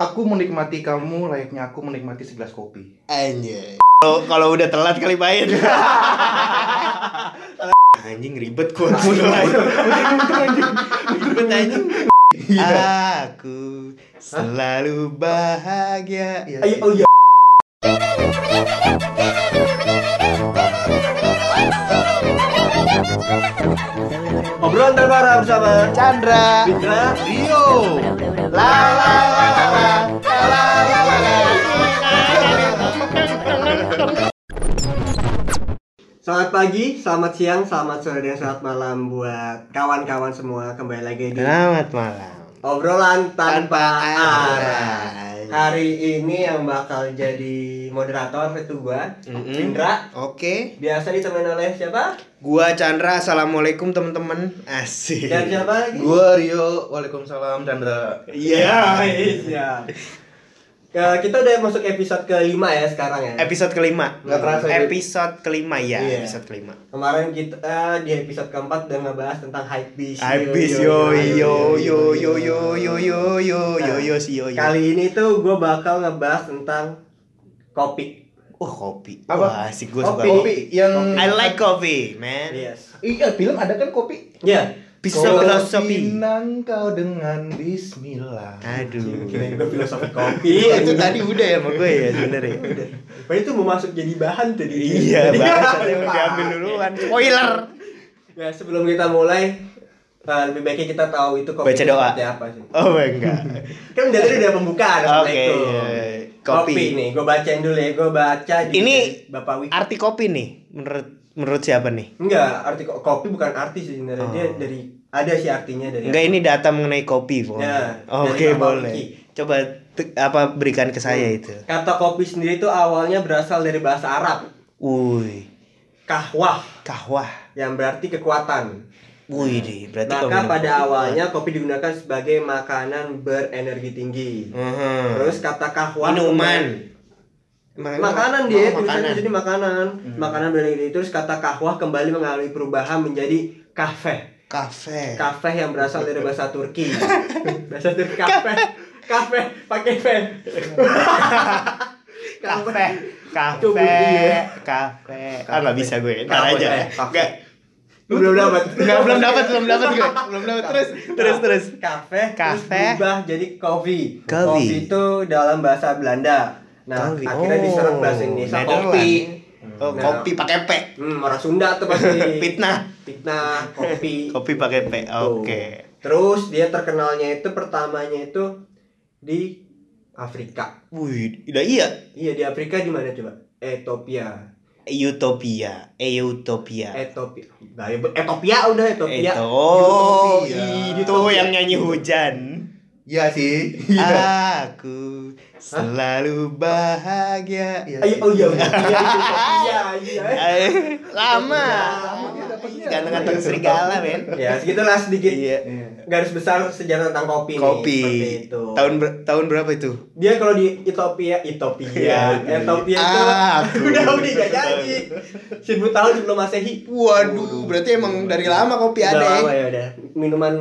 Aku menikmati kamu layaknya aku menikmati segelas kopi. Anjay. Kalau kalau udah telat kali main. anjing ribet gua. ribet anjing. Aku selalu bahagia. Iya. Ayo, oh iya. Bersama Chandra. Fitra. Rio. La la la la la. La la la la. Selamat pagi, selamat siang, selamat sore, dan selamat malam buat kawan-kawan semua Kembali lagi di Selamat malam. Obrolan Tanpa Tanpa Arah. Hari ini yang bakal jadi moderator itu gua, Mm-mm. Indra Oke. Biasa ditemani oleh siapa? Gua Chandra. Assalamualaikum teman-teman. Asik. Dan siapa lagi? Gua Rio. Waalaikumsalam Chandra. Iya. iya Ke- Kita udah masuk episode kelima ya sekarang ya Episode kelima. Nggak kerasa ya? Episode kelima ya. Iya. Episode kelima. Kemarin kita eh, di episode keempat udah ngebahas tentang hype beast Habis yo yo yo yo yo yo yo yo yo yo si yo yo. Kali ini tuh gue bakal ngebahas tentang kopi Oh kopi. Apa? Wah, asik gue suka. Kopi, kopi yang I like coffee, man. Yes Iya, film ada kan kopi. Ya Bisa Kopi filosofi. nangkau dengan bismillah. Aduh. Kirain gue filosofi kopi Iya, itu tadi udah ya sama gue ya sebenarnya. Wah itu mau masuk jadi bahan tadi Iya, bahasanya udah diambil duluan. Spoiler. Ya sebelum kita mulai eh, Lebih baiknya kita tahu itu kopi Baca doa. seperti apa sih Oh enggak. Kan dari tadi udah pembukaan Oke. Assalamualaikum. iya. Kopi. Kopi. nih, gue bacain dulu ya Gue baca Ini Bapak Wiki Arti kopi nih menurut menurut siapa nih? Enggak, arti ko- kopi bukan arti sih sebenarnya. Dia Oh. dari ada sih artinya dari Enggak ini data mengenai kopi pokoknya. Ya, Oke, dari Bapak boleh. Wiki. Coba apa berikan ke saya Hmm. itu. Kata kopi sendiri itu awalnya berasal dari bahasa Arab, Wih, kahwah, kahwah. yang berarti kekuatan. Wih, deh, berarti Maka pada kopi awalnya kopi digunakan sebagai makanan berenergi tinggi. kuat. Mhm. Terus kata kahwah minuman. Makanan dia, Oh, makanan. jadi makanan, makanan berenergi tinggi. Terus kata kahwah kembali mengalami perubahan menjadi kafe. Kafe. Kafe yang berasal dari bahasa Turki. bahasa Turki kafe. Kafe pakai v. Kafe. Kafe. Coba dia. Kafe. Ah nggak bisa gue. Ntar Kafe, aja. kafe. Nggak. Lu belum dapat. Nggak belum dapat, belum dapat gue. Belum dapat terus. Terus terus. Kafe, Kafe. berubah jadi. Coffee. Coffee itu dalam bahasa Belanda. Nah, Coffee. akhirnya Oh, diserap bahasa Indonesia kopi. Oh, Nah. kopi pakai P. Hmm, orang Sunda tuh pasti. Fitnah. Fitnah, kopi. Kopi pakai P. Oke. Terus dia terkenalnya itu pertamanya itu di Afrika. Wih, udah iya. Iya, di Afrika di mana coba? Ethiopia. Utopia. Utopia. Ethiopia. Nah, ya, Ethiopia udah Ethiopia. Itu. Oh, Utopia. itu yang nyanyi hujan. Iya sih. Aku selalu bahagia. Iya Ayo, oh iya, iya, iya, iya. Eh, Lama. Dia dapetnya. Ganteng-ganteng serigala, men. Ya, segitulah sedikit Iya. garis besar sejarah tentang kopi, nih, Kopi. seperti itu. Tahun ber- tahun berapa itu? dia kalau di Ethiopia, Ethiopia, Iya. Ethiopia itu Aku. udah udah gak jadi. Seribu tahun sebelum masehi. Waduh, berarti emang dari lama kopi ada. lama ya? ya udah. Minuman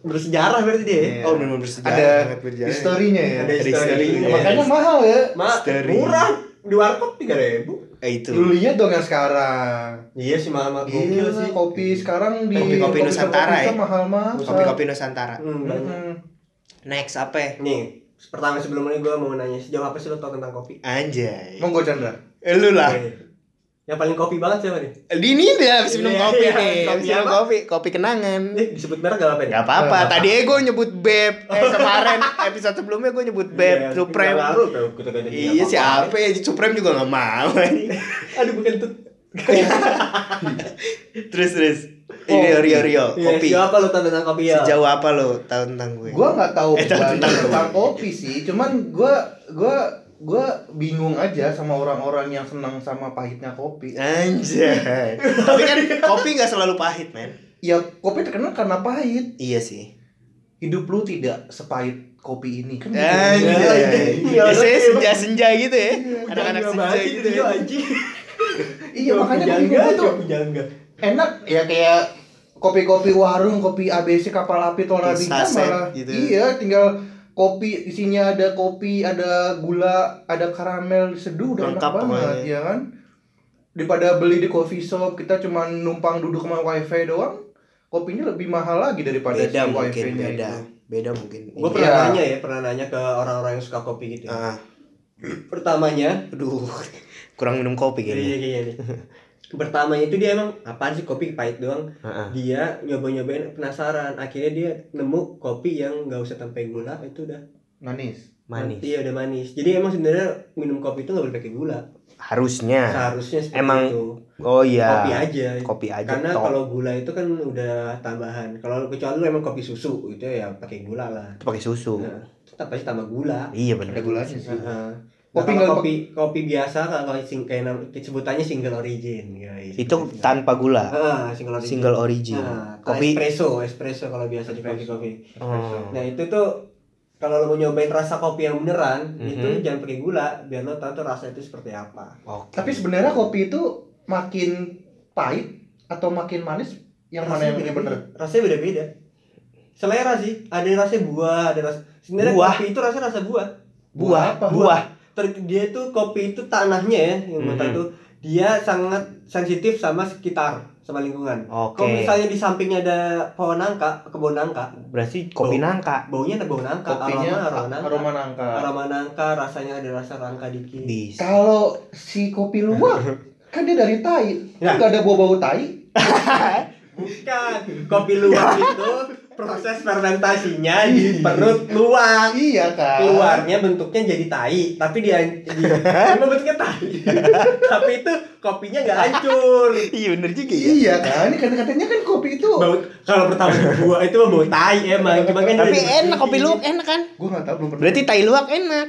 bersejarah berarti dia. Iya. Oh, memang bersejarah. Ada bersejarah. historinya ya. Ada Ada historinya. historinya. Makanya mahal ya. Ma, Misteri. murah di warkop tiga ribu. Eh, itu. Lu lihat dong yang sekarang. Iya sih mahal mahal gokil sih sih. kopi sekarang di Kopi-kopi kopi-kopi Nusantara ya? mahal mahal. Kopi-kopi Nusantara. Hmm. Hmm. Next apa? ya? Nih, pertama sebelum ini gue mau nanya sejauh apa sih lo tau tentang kopi? Anjay. Monggo Chandra. Eh, Lu lah. Yang paling kopi banget siapa nih? Di ini dia habis minum Iya, kopi iya. nih. Habis Kopi minum apa? kopi, kopi kenangan. Eh, disebut merek gak apa-apa nih? Gak apa-apa. Tadi gue nyebut Beb. Eh kemarin episode sebelumnya gue nyebut Beb, Iya, Supreme. tuh, kita ganti dia Iya siapa ya? Supreme juga gak mau. Aduh bukan tuh. terus terus. Ini Rio Rio Iya, kopi. Siapa lo tau tentang kopi ya? Sejauh apa lo tahu tentang gue? Gua nggak tahu Eh, tentang- banyak tentang kopi sih, cuman gua gua gua bingung aja sama orang-orang yang senang sama pahitnya kopi. Anjay. Tapi kan kopi gak selalu pahit, men. Ya kopi terkenal karena pahit. Iya sih. Hidup lu tidak sepahit kopi ini kan. gitu. Anjay. Iya, Biasanya iya. senja-senja gitu ya. Anak-anak senja gitu itu, ya. Iya makanya Kopi bingung jangga, gua tuh jangga. enak ya kayak kopi-kopi warung, kopi ABC kapal api Saset malah gitu. iya tinggal kopi isinya ada kopi, ada gula, ada karamel seduh udah enak banget pokoknya. ya kan. Daripada beli di coffee shop kita cuma numpang duduk sama wifi doang, kopinya lebih mahal lagi daripada beda si mungkin wifi-nya beda itu. beda mungkin Gue pernah Iya. nanya ya, pernah nanya ke orang-orang yang suka kopi gitu. ah Pertamanya, aduh kurang minum kopi iya kayaknya iya nih. Pertamanya itu dia emang apaan sih kopi pahit doang. Heeh. Dia nyoba-nyobain penasaran. Akhirnya dia nemu kopi yang nggak usah tanpa gula itu udah Manis. manis Iya udah manis. Jadi emang sebenarnya minum kopi itu nggak boleh pakai gula. harusnya Seharusnya seperti Emang itu. oh iya Kopi aja. kopi aja Karena kalau gula itu kan udah tambahan. Kalau kecuali lu emang kopi susu itu ya pakai gula lah. Itu pakai susu Nah, tetap pasti tambah gula. iya benar gulanya sih. Heeh. Kopi Kopi nggak- kopi kopi biasa kalau sing kayak nam- sebutannya single origin guys. itu tanpa gula Heeh, single origin. single origin Nah, kopi espresso, espresso kalau biasa di kopi kopi. Oh. Nah, itu tuh kalau lo mau nyobain rasa kopi yang beneran, Mhm. itu jangan pakai gula biar lo tahu tuh rasa itu seperti apa. oke Tapi sebenarnya kopi itu makin pahit atau makin manis yang mana yang Rasanya ini bener? Rasanya beda-beda. Selera sih, ada yang rasanya buah, ada rasa sebenarnya Buah. kopi itu rasanya rasa buah. buah apa? buah Ter- dia tuh kopi itu tanahnya ya, yang mm itu dia sangat sensitif sama sekitar, sama lingkungan. oke Kalau misalnya di sampingnya ada pohon nangka, kebun nangka, berarti kopi Bau. nangka baunya ada bau nangka, Kopinya aroma, aroma nangka. aroma nangka. Aroma nangka, rasanya ada rasa rangka dikit. bisa Kalau si kopi luwak kan dia dari tai, Ya. nggak ada bau-bau tai. Bukan, kopi luwak itu proses fermentasinya di perut luwak. Iya kan. Keluarnya bentuknya jadi tai, tapi dia di, emang bentuknya tai. tapi itu kopinya nggak hancur. iya bener juga ya Iya kan, ini kan katanya kan kopi itu. Bau kalau pertama dibuat itu bau tai emang, cuma kan tapi enak kopi luwak enak kan Gue nggak tahu belum pernah. berarti tai luwak enak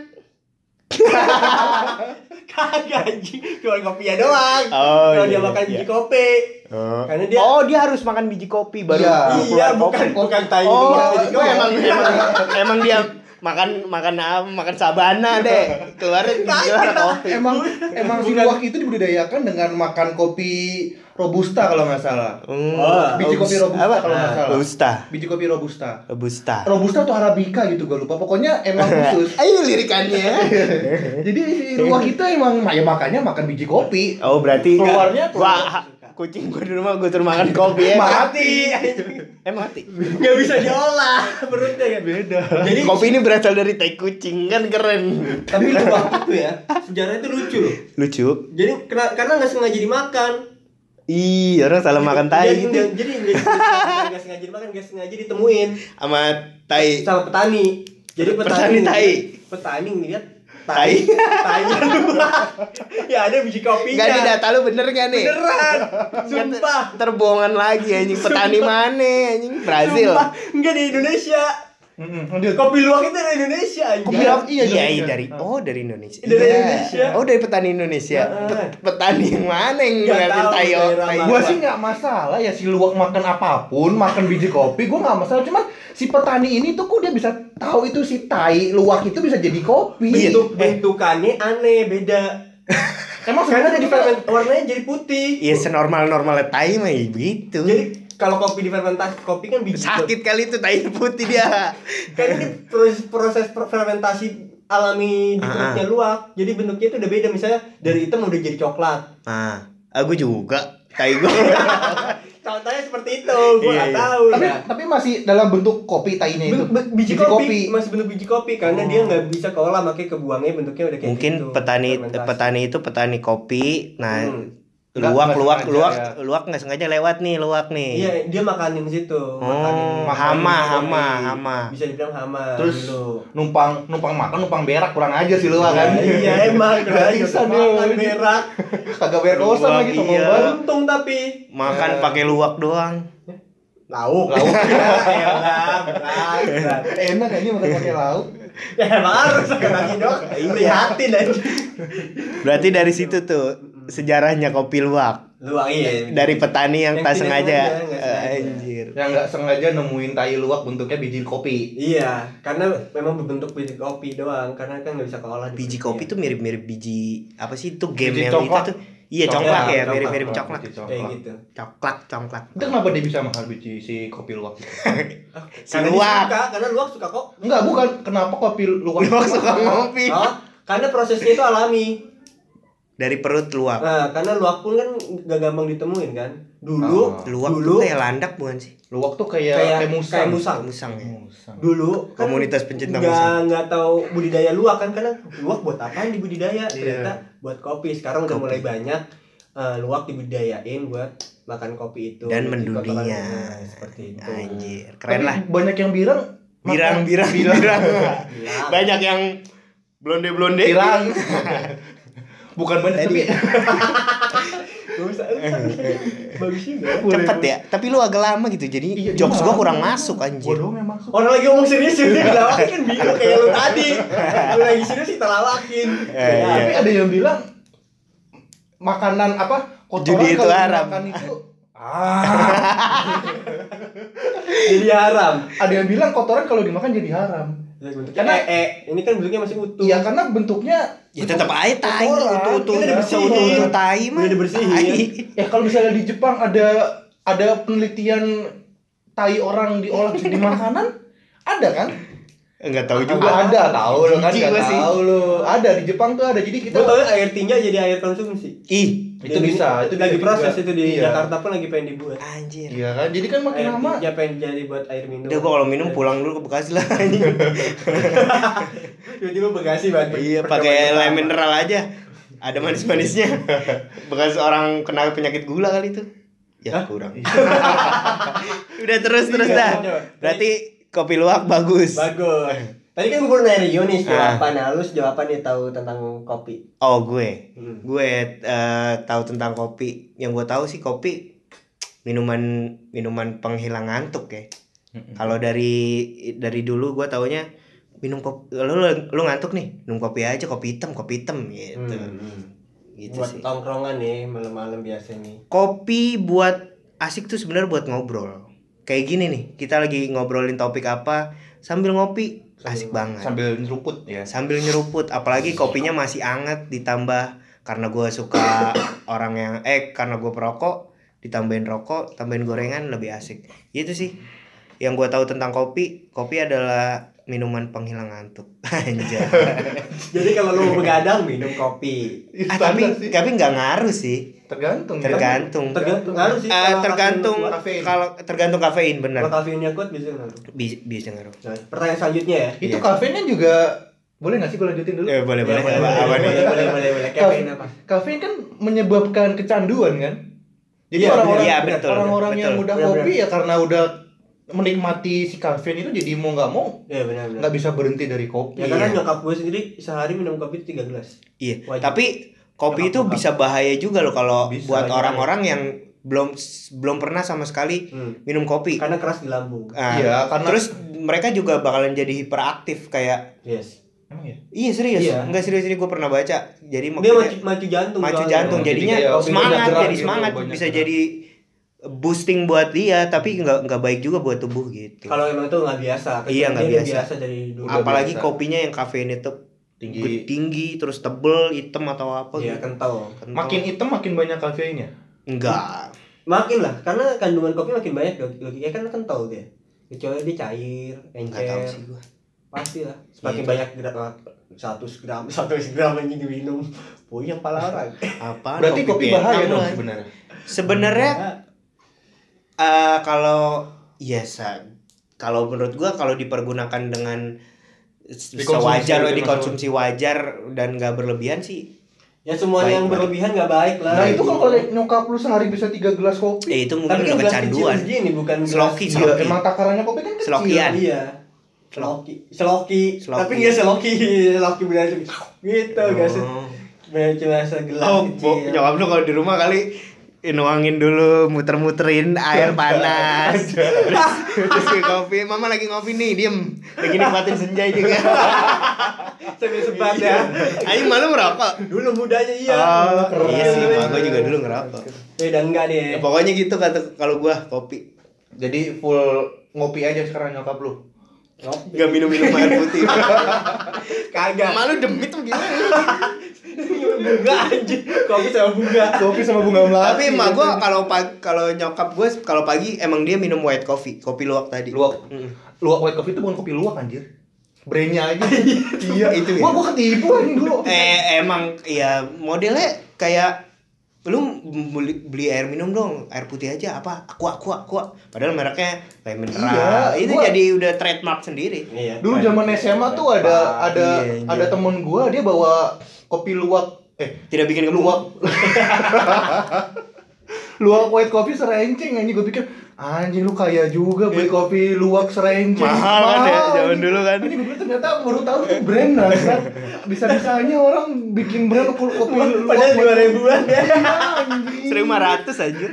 Kagak anjing, cuma kopinya doang. Oh, kalau iya, dia makan iya. biji kopi. Oh. Karena dia oh dia harus makan biji kopi baru Iya. Iya, bukan bukan tai oh itu kopi. emang emang emang dia makan makan apa makan sabana deh keluarnya keluar kopi Emang emang si luwak itu dibudidayakan dengan makan kopi robusta kalau nggak salah. Hmm. Oh, Biji kopi robusta apa? kalau nggak salah. robusta Biji kopi robusta. robusta Robusta atau arabica gitu gue lupa. Pokoknya emang khusus. ayo lirikannya Jadi si luwak itu emang ya makanya makan biji kopi. oh berarti Keluarnya ha- kucing gua di rumah gua suruh makan kopi ya mati. eh mati Nggak bisa diolah perutnya kan. Beda. Jadi kopi ini berasal dari tai kucing kan keren tapi luwak itu ya, sejarahnya itu lucu loh. lucu Jadi kena- karena nggak sengaja dimakan. Ih, orang salah makan tai Jadi gitu nggak- Jadi nggak nggak sengaja dimakan, nggak sengaja ditemuin sama tai. sama petani. Jadi petani, Petani tai. Petani ngeliat tai, tai luwak. ya ada biji kopinya. Enggak nih data lu bener gak nih? Beneran, sumpah. Terbohongan lagi anjing petani mana anjing Brazil. Sumpah, enggak di Indonesia. Lanjut. Kopi luwak itu dari Indonesia. anjing. Kopi luwak iya, iya, Indonesia. dari oh dari Indonesia. Dari Iya. Indonesia. Oh dari petani Indonesia. Pet- petani yang mana yang ngeliatin mana. Gua sih nggak masalah ya si luwak makan apa pun, makan biji kopi, gua nggak masalah. Cuman si petani ini tuh kok dia bisa tahu itu si tai luwak itu bisa jadi kopi. Bentuk bentukannya aneh, beda. Emang sebenarnya- ferment, warnanya jadi putih. Iya senormal normalnya tai mah begitu. Jadi kalau kopi difermentasi kopi kan biji sakit kali itu tai putih dia. Kan ini proses, proses fermentasi alami di Ah, perutnya luwak. Jadi bentuknya itu udah beda. Misalnya dari hitam udah jadi coklat. Ah, aku juga tai gua. Contohnya seperti itu. Gue Iya, nggak iya. tahu tapi ya. tapi masih dalam bentuk kopi tainya itu. Ben- biji, kopi, masih bentuk biji kopi karena dia nggak bisa keolah makanya kebuangnya bentuknya udah kayak Mungkin gitu, petani fermentasi. petani itu petani kopi. Nah, Hmm. Nggak- luwak nggak luwak sengaja, luwak ya. luwak nggak sengaja lewat nih luwak nih. Iya, dia makanin situ. Oh, makanin hama, makanin hama, kopi. hama. Bisa dibilang hama. Terus dulu. numpang numpang makan numpang berak kurang aja sih luwak kan. Ya, iya emang Gratisan gratisan dia. makan berak. Kagak bayar kosan lagi sama iya. Untung tapi Makan Eh. pakai luwak doang. lauk. Lauk. ya, berat, berat. Enak aja makan pakai lauk. Ya emang harus makan nasi doang. Lihatin aja. Berarti dari situ tuh sejarahnya kopi luwak. Luang iya. Dari petani yang, Yang tak tidak sengaja. Eh, Anjir. Yang nggak sengaja nemuin tai luwak bentuknya biji kopi. Iya, karena memang berbentuk biji kopi doang, karena kan nggak bisa keolah. Biji kopi tuh mirip-mirip biji apa sih itu game Biji yang coklat. itu tuh Iya congklak ya, mirip-mirip congklak, coklat. Kayak gitu. Coklat, congklak. Itu kenapa dia bisa mahal biji si kopi luwak itu? Si Karena luwak. suka, karena luwak suka kok. Enggak, bukan. Kenapa kopi luwak Luwak suka. Oh, karena prosesnya itu alami. Dari perut luwak. Nah, karena luwak pun kan gak gampang ditemuin kan. Dulu, Oh. Luwak dulu tuh kayak landak bukan sih? Luwak tuh kayak kayak kayak musang. kayak musang. Musang ya. Musang. Dulu kan Komunitas pencinta nggak musang. nggak tahu budidaya luwak kan karena luwak buat apaan dibudidaya? Iya. Ternyata buat kopi. Sekarang udah Kopi. mulai banyak eh, luwak dibudidayain buat makan kopi itu Dan Di mendunia. seperti itu. Anjir, Tapi keren lah. banyak yang bilang Birang, makan- birang, birang. Bilang. Banyak yang blonde-blonde. Pirang. Bukan banyak tapi Gak usah. Bagus juga. Cepet ya, tapi lu agak lama gitu. Jadi Iya, jokes gua lama. kurang masuk Gua anjir. doang yang masuk. Orang lagi ngomong serius jadi dilawakin kan bingung kayak lu tadi. Lu lagi serius kita lawakin. Eh, Ya, iya. Tapi ada yang bilang makanan apa kotoran Judi itu kalau haram. dimakan itu ah Jadi haram. ada yang bilang kotoran kalau dimakan jadi haram Ya, bentuknya Karena- ee. Ini kan bentuknya masih utuh. iya karena bentuknya Ya tetap aja tai, utuh-utuh Kan udah dibersihin. tai mah. Udah dibersihin. tai. ya kalau misalnya di Jepang ada ada penelitian tai orang diolah jadi makanan ada kan Enggak tahu juga ada tahu lo kan Jijik nggak gua sih. tahu lo ada di Jepang tuh ada jadi kita Gue tau air tinja jadi air konsumsi. Ih, itu bisa itu lagi bisa proses juga. itu di Iya. Jakarta pun lagi pengen dibuat. anjir. iya kan jadi kan makin Air lama tinja pengen jadi buat air minum. Udah gua kalau minum pulang dulu ke Bekasi lah anjing. Tiba-tiba Bekasi banget. Iya, pakai lem mineral aja. Ada manis-manisnya. Bekas orang kena penyakit gula kali itu. Ya, Hah? kurang. Udah terus terus Iya, dah. Berarti kopi luwak bagus. Bagus. Tadi kan gue pernah nanya Rio nih Ah. jawaban halus jawaban dia tahu tentang kopi. Oh, gue. Hmm. Gue eh, tahu tentang kopi. Yang gue tahu sih kopi minuman minuman penghilang ngantuk ya. Kalau dari dari dulu gue taunya minum kopi lu, lu, lu ngantuk nih minum kopi aja kopi hitam kopi hitam gitu Hmm. gitu buat sih tongkrongan nih malam-malam biasa nih. kopi buat asik tuh sebenarnya buat ngobrol kayak gini nih kita lagi ngobrolin topik apa sambil ngopi. Asik banget. sambil nyeruput ya. Sambil nyeruput apalagi kopinya masih anget ditambah karena gue suka orang yang eh karena gue perokok ditambahin rokok tambahin gorengan lebih asik. Itu sih. Yang gue tahu tentang kopi kopi adalah minuman penghilang ngantuk anjay Jadi kalau lu begadang minum kopi. ah, tapi sih. tapi nggak ngaruh sih tergantung ya. tergantung Tergantung ngaruh sih. Eh, kalau tergantung kalau tergantung kafein kuat. benar Kalau kafeinnya kuat bisa ngaruh. bisa bisa ngaruh Nah, pertanyaan selanjutnya ya. itu Iya. kafein kan juga boleh nggak sih gue lanjutin dulu eh, boleh boleh Ya, boleh, boleh, apa nih boleh, boleh, boleh, boleh. Kafein apa? kafein kan menyebabkan kecanduan kan jadi Iya, orang-orang iya, betul, orang-orang yang mudah kopi ya karena udah menikmati si kafein itu jadi mau nggak mau Iya benar benar. nggak bisa berhenti dari kopi Ya karena Iya. nyokap gue sendiri sehari minum kopi tiga gelas. Iya, Wajib. tapi kopi itu banget. bisa bahaya juga loh kalau Bisa, buat iya. orang-orang yang belum belum pernah sama sekali Hmm. minum kopi. Karena keras di lambung. Ah, Iya, karena- terus mereka juga bakalan jadi hiperaktif kayak Yes. emang ya iya serius, Iya. enggak serius ini gue pernah baca. Jadi Dia maju, maju jantung. soalnya. jantung Oh, jadi jadinya banyak semangat jadi gitu, semangat bisa gerak. jadi boosting buat dia tapi nggak nggak baik juga buat tubuh gitu. Kalau emang itu nggak biasa. Iya, nggak biasa. biasa dari dulu. Apalagi biasa. kopinya yang kafein itu tinggi tinggi, terus tebel hitam atau apa Iya gitu. kental. Kental. makin hitam makin banyak kafeinnya enggak. Makin lah, karena kandungan kopi makin banyak log- logikanya kan kental dia. Kecuali dia cair, Enggak tahu encer, sih gua. pasti lah. Semakin Iya. banyak gram, satu gram, satu gram anjing diminum, puyeng pala orang. Apaan berarti kopi bahaya Vietnam dong sebenarnya Sebenarnya Ya, eh kalau ya sa- kalau menurut gua kalau dipergunakan dengan sewajar gitu dikonsumsi wajar dan nggak berlebihan sih ya semuanya Baik, yang baik. berlebihan nggak baik lah. nah itu kalau nyokap lu sehari bisa tiga gelas kopi ya itu mungkin Tapi udah kan gelas kecanduan segini bukan gelas- Sloki, sloki. emang takarannya kopi kan kecil. Iya. Seloki, seloki, Seloki. tapi nggak seloki, seloki benar gitu guys. Oh. Benar cuma segelas Oh, nyokap lu kalau di rumah kali nuangin dulu muter-muterin air panas terus, terus ke kopi mama lagi ngopi nih diem lagi nikmatin senja juga Sambil sebat ya. ayo malu merokok Dulu mudanya iya. oh keren. iya sih mak gua juga dulu ngerokok Eh, udah enggak deh. Ya, pokoknya gitu kata kalau gua kopi jadi full ngopi aja sekarang nyokap lu. Gak minum minum air putih Kagak. malu demit tuh gimana bunga anjing. Kopi sama bunga. Kopi sama bunga melati. Tapi emak gua kalau pagi kalau nyokap gua kalau pagi emang dia minum white coffee, kopi luwak tadi. luwak Mm. luwak white coffee itu bukan kopi luwak anjir. Brandnya aja. iya Itu ya? Gua gua ketipu anjing dulu. Eh emang ya modelnya kayak lu beli, beli air minum dong air putih aja apa? Aqua aqua aqua. Padahal mereknya kayak mineral. Iya, itu gua- jadi udah trademark sendiri. Iya. Dulu zaman SMA tuh ada ada Iya, iya. ada temen gua dia bawa kopi luwak. Eh tidak bikin luwak luwak white coffee serenceng anjing gue pikir anjing lu kaya juga beli kopi luwak serenceng Mahal kan ya, zaman dulu kan. ini gue ternyata baru tahu tuh brand lah kan bisa bisanya orang bikin brand kopi kopi luwak Padahal dua ribuan ya. Iya, anjing seribu lima ratus aja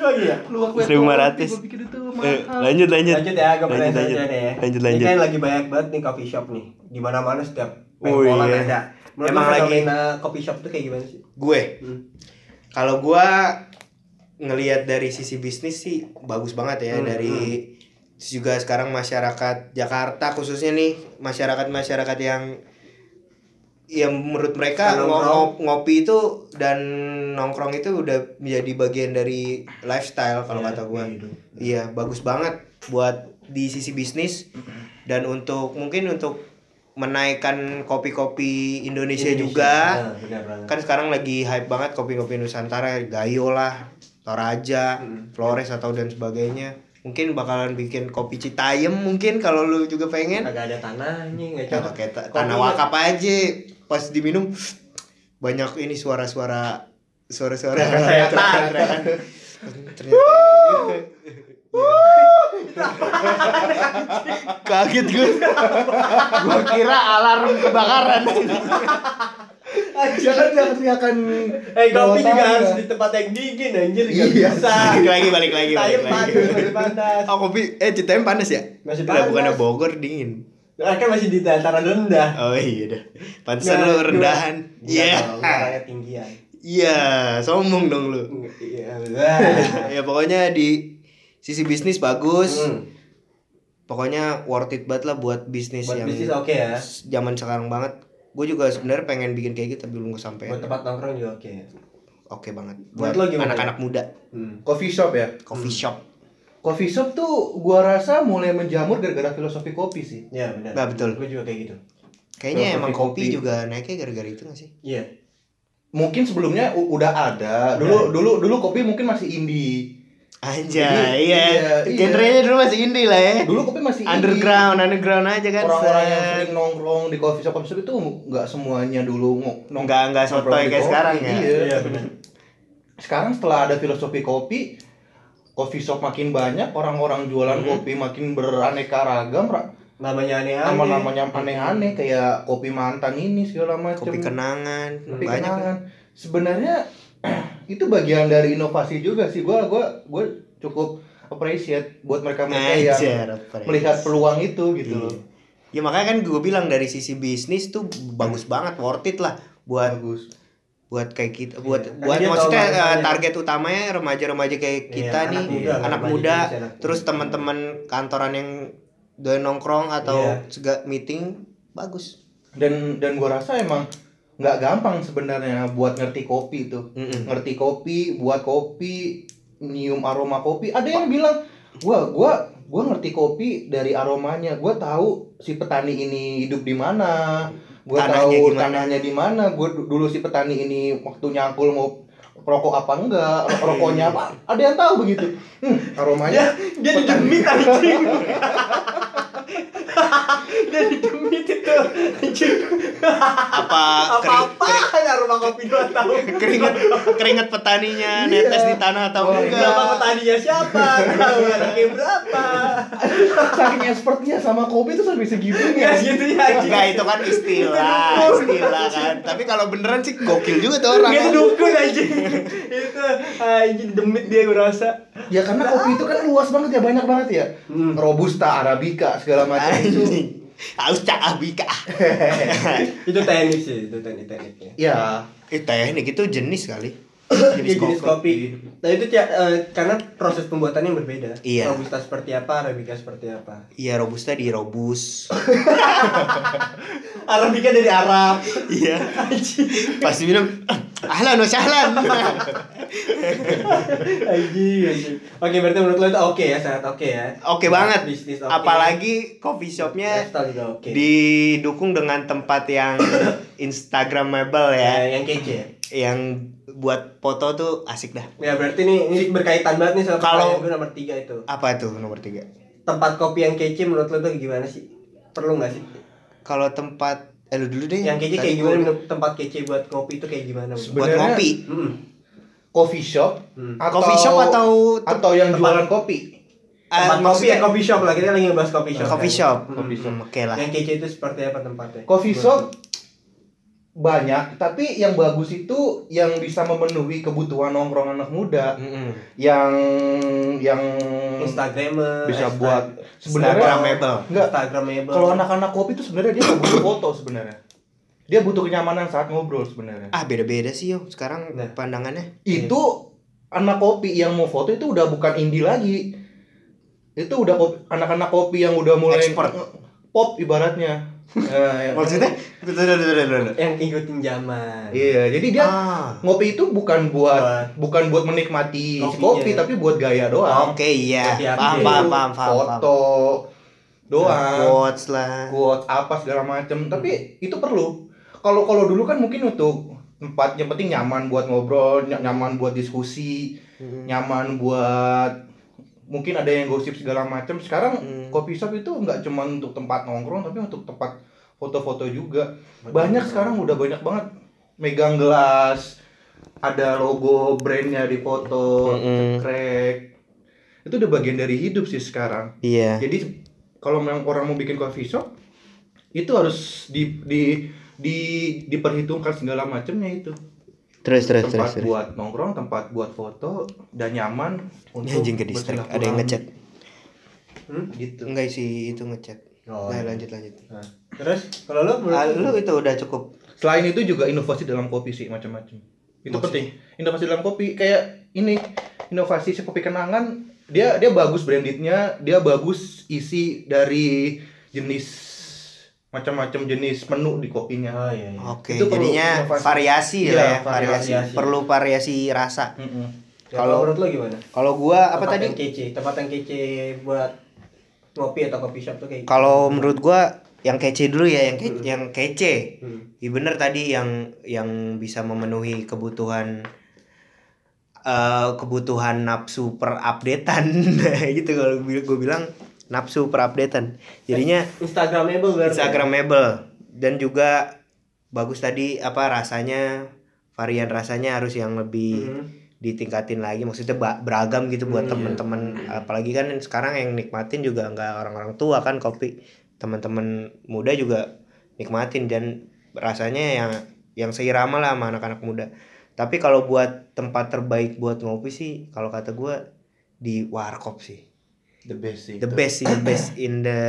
Oh iya. luwak white Seribu lima ratus. gua pikir itu Eh, mahal lanjut lanjut Lanjut ya, gue lanjut lanjut, lanjut aja nih ya. lanjut Ini lanjut kan lagi banyak banget nih coffee shop nih. Di mana-mana setiap Oh, pengkolan iya. ada. Menurut Emang lagi- coffee shop tuh kayak gimana sih? gue Hmm. kalau gua ngelihat dari sisi bisnis sih bagus banget ya Hmm, dari terus juga sekarang masyarakat Jakarta khususnya nih masyarakat masyarakat yang yang menurut mereka Suka ngo- nongkrong. ngo- ngopi itu dan nongkrong itu udah menjadi bagian dari lifestyle kalau Iya, kata gua. iya, iya bagus banget buat di sisi bisnis. Dan untuk mungkin untuk menaikkan kopi-kopi Indonesia, juga. Nah, benar banget. kan sekarang lagi hype banget kopi-kopi Nusantara Gayo lah Toraja Hmm. Flores atau dan sebagainya. Mungkin bakalan bikin kopi Citayam mungkin kalau lu juga pengen. Kagak ada tanahnya, enggak ya pakai ta- tanah wakaf aja. Pas diminum banyak ini suara-suara suara-suara ternyata kaget gue gue kira alarm kebakaran jangan jangan teriakan Eh kopi juga harus tangga. di tempat yang dingin anjir enggak Iya. bisa. balik lagi balik lagi balik lagi panas, oh kopi eh Citayam panas ya Masih panas. bukannya Bogor dingin Nah, kan masih di dataran rendah. oh iya dah pantesan Nggak, lu rendahan Iya. iya orangnya tinggian. iya sombong dong lu Iya. ya pokoknya di sisi bisnis bagus Hmm. pokoknya worth it banget lah buat bisnis Buat yang bisnis oke ya. zaman sekarang banget gue juga sebenarnya pengen bikin kayak gitu tapi belum Buat kesampaian tempat nongkrong juga oke. oke banget Buat buat anak-anak muda Hmm. coffee shop ya coffee shop coffee shop tuh gua rasa mulai menjamur gara-gara filosofi kopi sih Ya benar. Nah, betul. Gue juga kayak gitu. kayaknya Filosofi emang kopi, kopi. juga naiknya gara-gara itu gak sih Iya. mungkin sebelumnya udah ada dulu dulu dulu kopi mungkin masih indie Anjay, Jadi, iya. iya, iya. Genrenya dulu masih indie lah ya. dulu kopi masih indie. Underground, underground aja kan. orang-orang yang sering nongkrong di coffee shop coffee shop itu nggak semuanya dulu ngo- nong- Nggak- nggak nongkrong sotoy kayak kopi. sekarang ya. iya. Iya benar. sekarang setelah ada filosofi kopi coffee shop makin banyak orang-orang jualan Mhm. kopi makin beraneka ragam ra- Namanya aneh-aneh. nama-namanya aneh-aneh kayak kopi mantan ini segala macam kopi kenangan, kopi banyak. kenangan. sebenarnya itu bagian dari inovasi juga sih gua gua gua cukup appreciate buat mereka mereka yang apres. melihat peluang itu gitu Iya. loh Ya makanya kan gue bilang dari sisi bisnis tuh bagus banget, worth it lah buat bagus buat kayak kita buat Iya. buat Karena dia maksudnya eh, target utamanya remaja-remaja kayak Iya, kita anak nih muda, anak muda Indonesia, anak terus muda. teman-teman kantoran yang doyan nongkrong atau Iya. sega meeting bagus dan dan gua rasa emang nggak gampang sebenarnya buat ngerti kopi itu Mm-mm. ngerti kopi buat kopi nyium aroma kopi. Ada yang bilang gua gua gua ngerti kopi dari aromanya. Gua tahu si petani ini hidup di mana. Gua Tanahnya tahu gimana. tanahnya di mana. Gua du- dulu si petani ini waktu nyangkul mau rokok apa enggak ro- rokoknya apa. Ada yang tahu begitu. Hmm, aromanya Dia didemit anjing. Dia didemit itu anjing. apa kering- Apa-apa ada rumah kopi dua tahun. keringet keringet petaninya netes di tanah atau Oh, enggak Berapa petaninya siapa? Tahu anaknya berapa? saking expertnya sama kopi itu sampai Ya segitunya gitu ya anjing. Enggak itu kan istilah, istilah kan. Tapi kalau beneran sih gokil juga tuh orang. Gitu dukun anjing. itu anjing demit dia gue rasa. Ya karena kopi itu kan luas banget ya banyak banget ya Hmm. robusta arabica segala macam itu. Haus cak abika. itu teknik sih, itu teknik tekniknya. ya Eh teknik itu jenis kali. jenis, jenis kopi. Nah itu eh, karena proses pembuatannya berbeda. Iya. Robusta seperti apa, arabica seperti apa. Iya robusta di robus. Arabica dari Arab. Iya. Pas minum ahlan wa sahlan. Anjing. Oke, berarti menurut lo itu oke ya, sangat oke ya. Oke banget. Bisnis oke. Apalagi coffee shopnya oke. didukung dengan tempat yang instagramable Ya, ya, yang kece ya. yang buat foto tuh asik dah. Ya berarti nih ini berkaitan banget nih sama Kalau- gue nomor tiga itu. Apa tuh nomor tiga? Tempat kopi yang kece menurut lo tuh gimana sih? Perlu nggak sih? Kalau tempat eh lu dulu deh. Yang kece kayak gimana? tempat kece buat kopi itu kayak gimana? Buat ngopi. Hmm. Coffee shop Hmm. atau Coffee shop atau atau yang tempat- jualan kopi. Tempat Ah, kopi ya coffee shop lah kita lagi ngebahas coffee shop. coffee kan? shop. Hmm. Coffee shop. Hmm, Oke lah. Yang kece itu seperti apa tempatnya? Coffee shop. Banyak, tapi yang bagus itu yang bisa memenuhi kebutuhan nongkrong anak muda, Mm-mm. yang yang Instagramer bisa Insta- buat sebenarnya Instagramable. enggak Instagramable. kalau anak-anak kopi itu sebenarnya dia nggak butuh foto sebenarnya. Dia butuh kenyamanan saat ngobrol sebenarnya. Ah beda-beda sih yo sekarang Nah. pandangannya. Itu anak kopi yang mau foto itu udah bukan indie lagi. Itu udah kopi- anak-anak kopi yang udah mulai Expert. pop ibaratnya. Nah, ya. Maksudnya? Yang ngikutin zaman. Iya, jadi dia Ah. ngopi itu bukan buat Buat- bukan buat menikmati Kopinya. kopi tapi buat gaya doang. Oke iya. Kopi Paham paham paham paham. Foto doang. Quotes lah. Quotes apa segala macem tapi itu perlu. Kalau kalau dulu kan mungkin untuk tempat yang penting nyaman buat ngobrol, ny- nyaman buat diskusi, nyaman buat mungkin ada yang gosip segala macam. Sekarang Hmm. coffee shop itu nggak cuma untuk tempat nongkrong tapi untuk tempat foto-foto juga. Banyak sekarang udah banyak banget megang gelas, ada logo brandnya di foto, Mm-mm. cekrek. Itu udah bagian dari hidup sih sekarang. Iya. Jadi kalau memang orang mau bikin coffee shop itu harus di di di diperhitungkan segala macamnya itu. Terus terus terus. tempat terus. buat nongkrong, tempat buat foto dan nyaman Ini anjing ke distrik. Ada yang ngechat. Hmm? gitu. Enggak sih itu ngechat. Oh, Nah, iya. lanjut lanjut. Nah, terus kalau lo menurut Ah, lo- lu itu udah cukup. Selain itu juga inovasi dalam kopi sih macam-macam. Itu Maksud- penting. Inovasi dalam kopi kayak ini inovasi si kopi kenangan dia dia bagus brandednya, dia bagus isi dari jenis macam-macam jenis menu di kopinya. Oh iya. iya. Oke, Itu perlu jadinya variasi Iya, lah ya, variasi. variasi. Perlu variasi rasa. Mm-mm. Ya, Kalau- menurut lo gimana? Kalau gua apa tempat tadi? yang kece, tempat yang kece buat ngopi atau coffee shop tuh kayak Kalau menurut gua yang kece dulu ya, yang kece, yang kece. Hmm. Iya bener tadi yang yang bisa memenuhi kebutuhan eh kebutuhan nafsu per updatean gitu kalau gue bilang nafsu per updatean. Jadinya Instagramable berarti. Instagramable dan juga bagus tadi apa rasanya varian rasanya harus yang lebih Hmm. ditingkatin lagi maksudnya beragam gitu buat Hmm, iya. temen-temen apalagi kan sekarang yang nikmatin juga nggak orang-orang tua kan kopi teman-teman muda juga nikmatin dan rasanya yang yang seirama lah sama anak-anak muda tapi kalau buat tempat terbaik buat ngopi sih kalau kata gua di warkop sih The best sih. the itu. best sih the best in the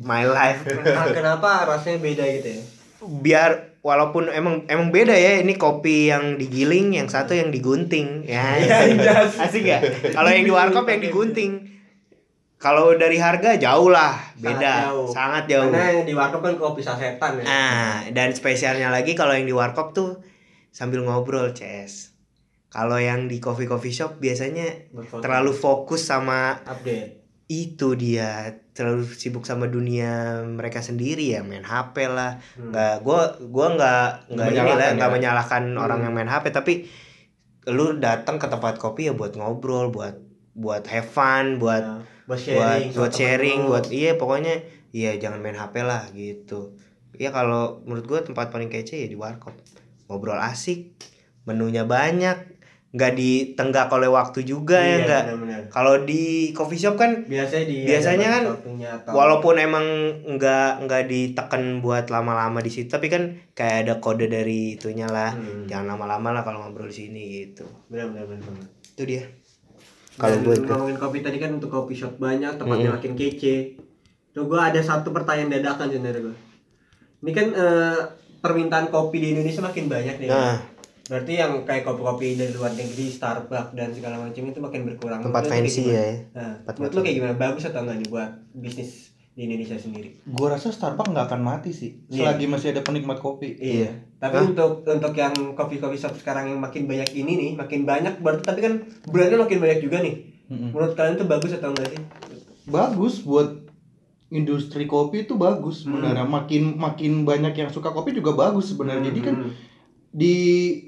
my life Nah, kenapa rasanya beda gitu ya? biar walaupun emang emang beda ya ini kopi yang digiling yang satu yang digunting ya asik ya kalau yang di warkop yang digunting kalau dari harga jauh lah beda sangat jauh, Karena yang di warkop kan kopi sasetan ya. nah dan spesialnya lagi kalau yang di warkop tuh sambil ngobrol ces kalau yang di coffee coffee shop biasanya Berfoto. terlalu fokus sama update. itu dia terlalu sibuk sama dunia mereka sendiri ya main HP lah Hmm. nggak gua gua nggak nggak ini lah Menyalahkan nggak ya? menyalahkan orang Hmm. yang main HP tapi lu datang ke tempat kopi ya buat ngobrol buat buat have fun buat Nah, buat buat sharing. buat sama sharing buat iya pokoknya iya jangan main HP lah gitu ya kalau menurut gua tempat paling kece ya di warkop ngobrol asik menunya banyak nggak ditenggak oleh waktu juga ya Iya, nggak benar-benar. kalau di coffee shop kan Biasanya di Biasanya kan walaupun emang nggak nggak ditekan buat lama-lama di situ tapi kan kayak ada kode dari itunya lah Hmm. jangan lama-lama lah kalau ngobrol di sini gitu benar-benar benar. itu dia kalau itu ngomongin kopi tadi kan untuk kopi shop banyak tempatnya Mm. makin kece. Tuh gue ada satu pertanyaan dadakan sebenarnya gue. Ini kan eh, permintaan kopi di Indonesia makin banyak nih. nah Berarti yang kayak kopi-kopi dari luar negeri, Starbucks dan segala macam itu makin berkurang. tempat Menurut fancy ya. Nah, Tempat menurut lu kayak gimana? Bagus atau enggak nih buat bisnis di Indonesia sendiri? Gua rasa Starbucks nggak akan mati sih Iya. selagi masih ada penikmat kopi. Iya. Tapi Hah? untuk untuk yang kopi-kopi shop sekarang yang makin banyak ini nih, makin banyak berarti tapi kan brandnya makin banyak juga nih. Mm-mm. Menurut kalian itu bagus atau enggak sih? Bagus buat industri kopi itu bagus sebenarnya. Makin makin banyak yang suka kopi juga bagus sebenarnya. Jadi kan Hmm. Di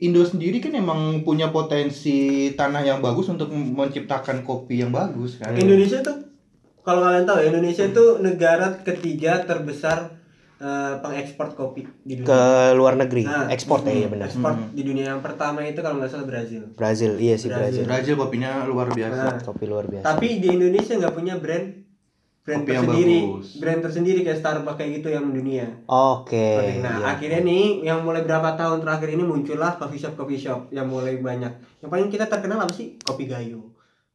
Indo sendiri kan emang punya potensi tanah yang bagus untuk menciptakan kopi yang bagus kan. Indonesia tuh kalau kalian tahu ya, Indonesia itu negara ketiga terbesar eh, pengekspor kopi di dunia. ke luar negeri Nah, ekspor ya hmm, ya benar Ekspor Hmm. di dunia yang pertama itu kalau nggak salah Brazil. Brazil iya sih Brazil. Brazil Brazil kopinya luar biasa. Nah, kopi luar biasa Tapi di Indonesia nggak punya brand brand Kopi yang tersendiri, bagus. brand tersendiri kayak Starbucks kayak gitu yang mendunia. oke nah, iya. akhirnya nih yang mulai berapa tahun terakhir ini muncullah coffee shop coffee shop yang mulai banyak. Yang paling kita terkenal apa sih? Kopi Gayo,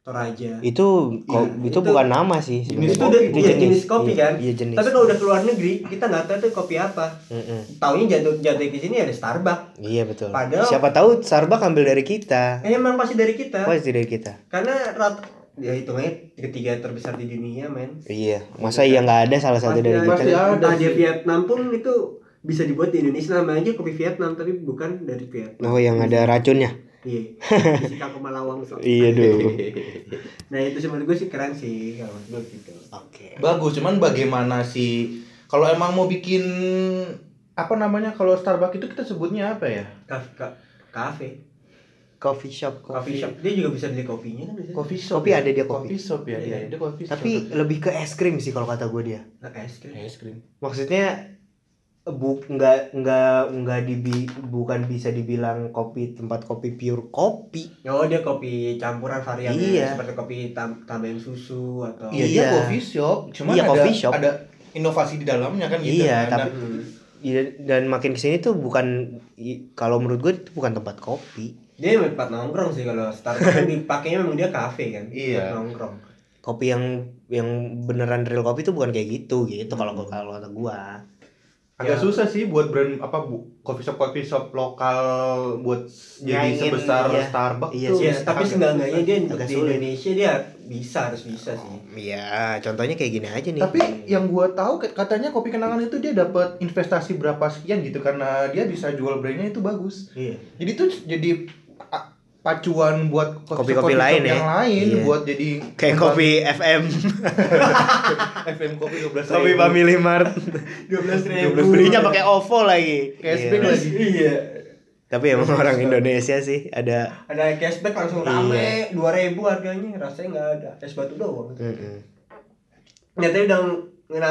Toraja. itu ko- Iya, itu itu- bukan nama sih Jenis itu sebenarnya. udah iya, jenis kopi Iya, kan. iya jenis Tapi kalau udah keluar negeri, kita nggak tahu tuh kopi apa. Mm-mm. Taunya jatuh jatuh ke sini ada Starbucks. iya betul Padahal- siapa tahu Starbucks ambil dari kita Eh, emang pasti dari kita. pasti dari kita Karena rat ya hitungnya ketiga terbesar di dunia, men. iya masa iya nggak ada salah satu dari Pasti kita ada dia Vietnam pun itu bisa dibuat di Indonesia namanya aja kopi Vietnam tapi bukan dari Vietnam. oh yang ada racunnya Iya. Kangkung Malawang so. iya dulu Nah itu sih menurut gue sih keren sih kalau gue gitu. oke Bagus, cuman bagaimana sih kalau emang mau bikin apa namanya kalau Starbucks itu kita sebutnya apa ya? Kafe, ka- kafe, coffee shop coffee shop dia juga bisa beli kopinya kan biasanya. Coffee shop. Kopi ya? ada dia kopi. Coffee shop ya, Iya. dia coffee shop. tapi lebih ke es krim sih kalau kata gue dia Nah, es krim. es krim. maksudnya bu nggak nggak nggak dibi bukan bisa dibilang kopi tempat kopi pure kopi Oh dia kopi campuran varian Iya. seperti kopi tam tambahin susu atau Iya, Iya. dia coffee shop, cuman Iya, ada coffee shop. ada inovasi di dalamnya kan gitu. Iya, kan. tapi- Nah, dan makin ke sini tuh bukan kalau menurut gue itu bukan tempat kopi Dia memang tempat nongkrong sih kalau Starbucks kan dipakainya memang dia kafe kan. Iya. Nongkrong. kopi yang yang beneran real kopi tuh bukan kayak gitu gitu kalau kalau kata gua agak Ya. susah sih buat brand apa bu coffee shop coffee shop lokal buat jadi Nyaingin, sebesar iya. Starbucks Iya tuh. Iya, sih, tapi seenggak-enggaknya dia untuk agak di sulit. Indonesia dia bisa harus bisa sih. Iya, contohnya kayak gini aja nih. Tapi yang gua tahu kat- katanya kopi kenangan itu dia dapat investasi berapa sekian gitu karena dia bisa jual brandnya itu bagus. Iya. Jadi tuh jadi pacuan buat Kopi-kopi lain yang ya? lain Iya. buat jadi kayak kopi FM, FM kopi 12 kopi Family Mart. 12 ribu. Belinya pakai OVO lagi. Cashback Iya. lagi. Iya. Tapi emang orang Indonesia sih ada Ada cashback langsung rame, 2000 harganya, rasanya nggak ada. Es batu doang. Mm-mm. Ya tadi udah ng-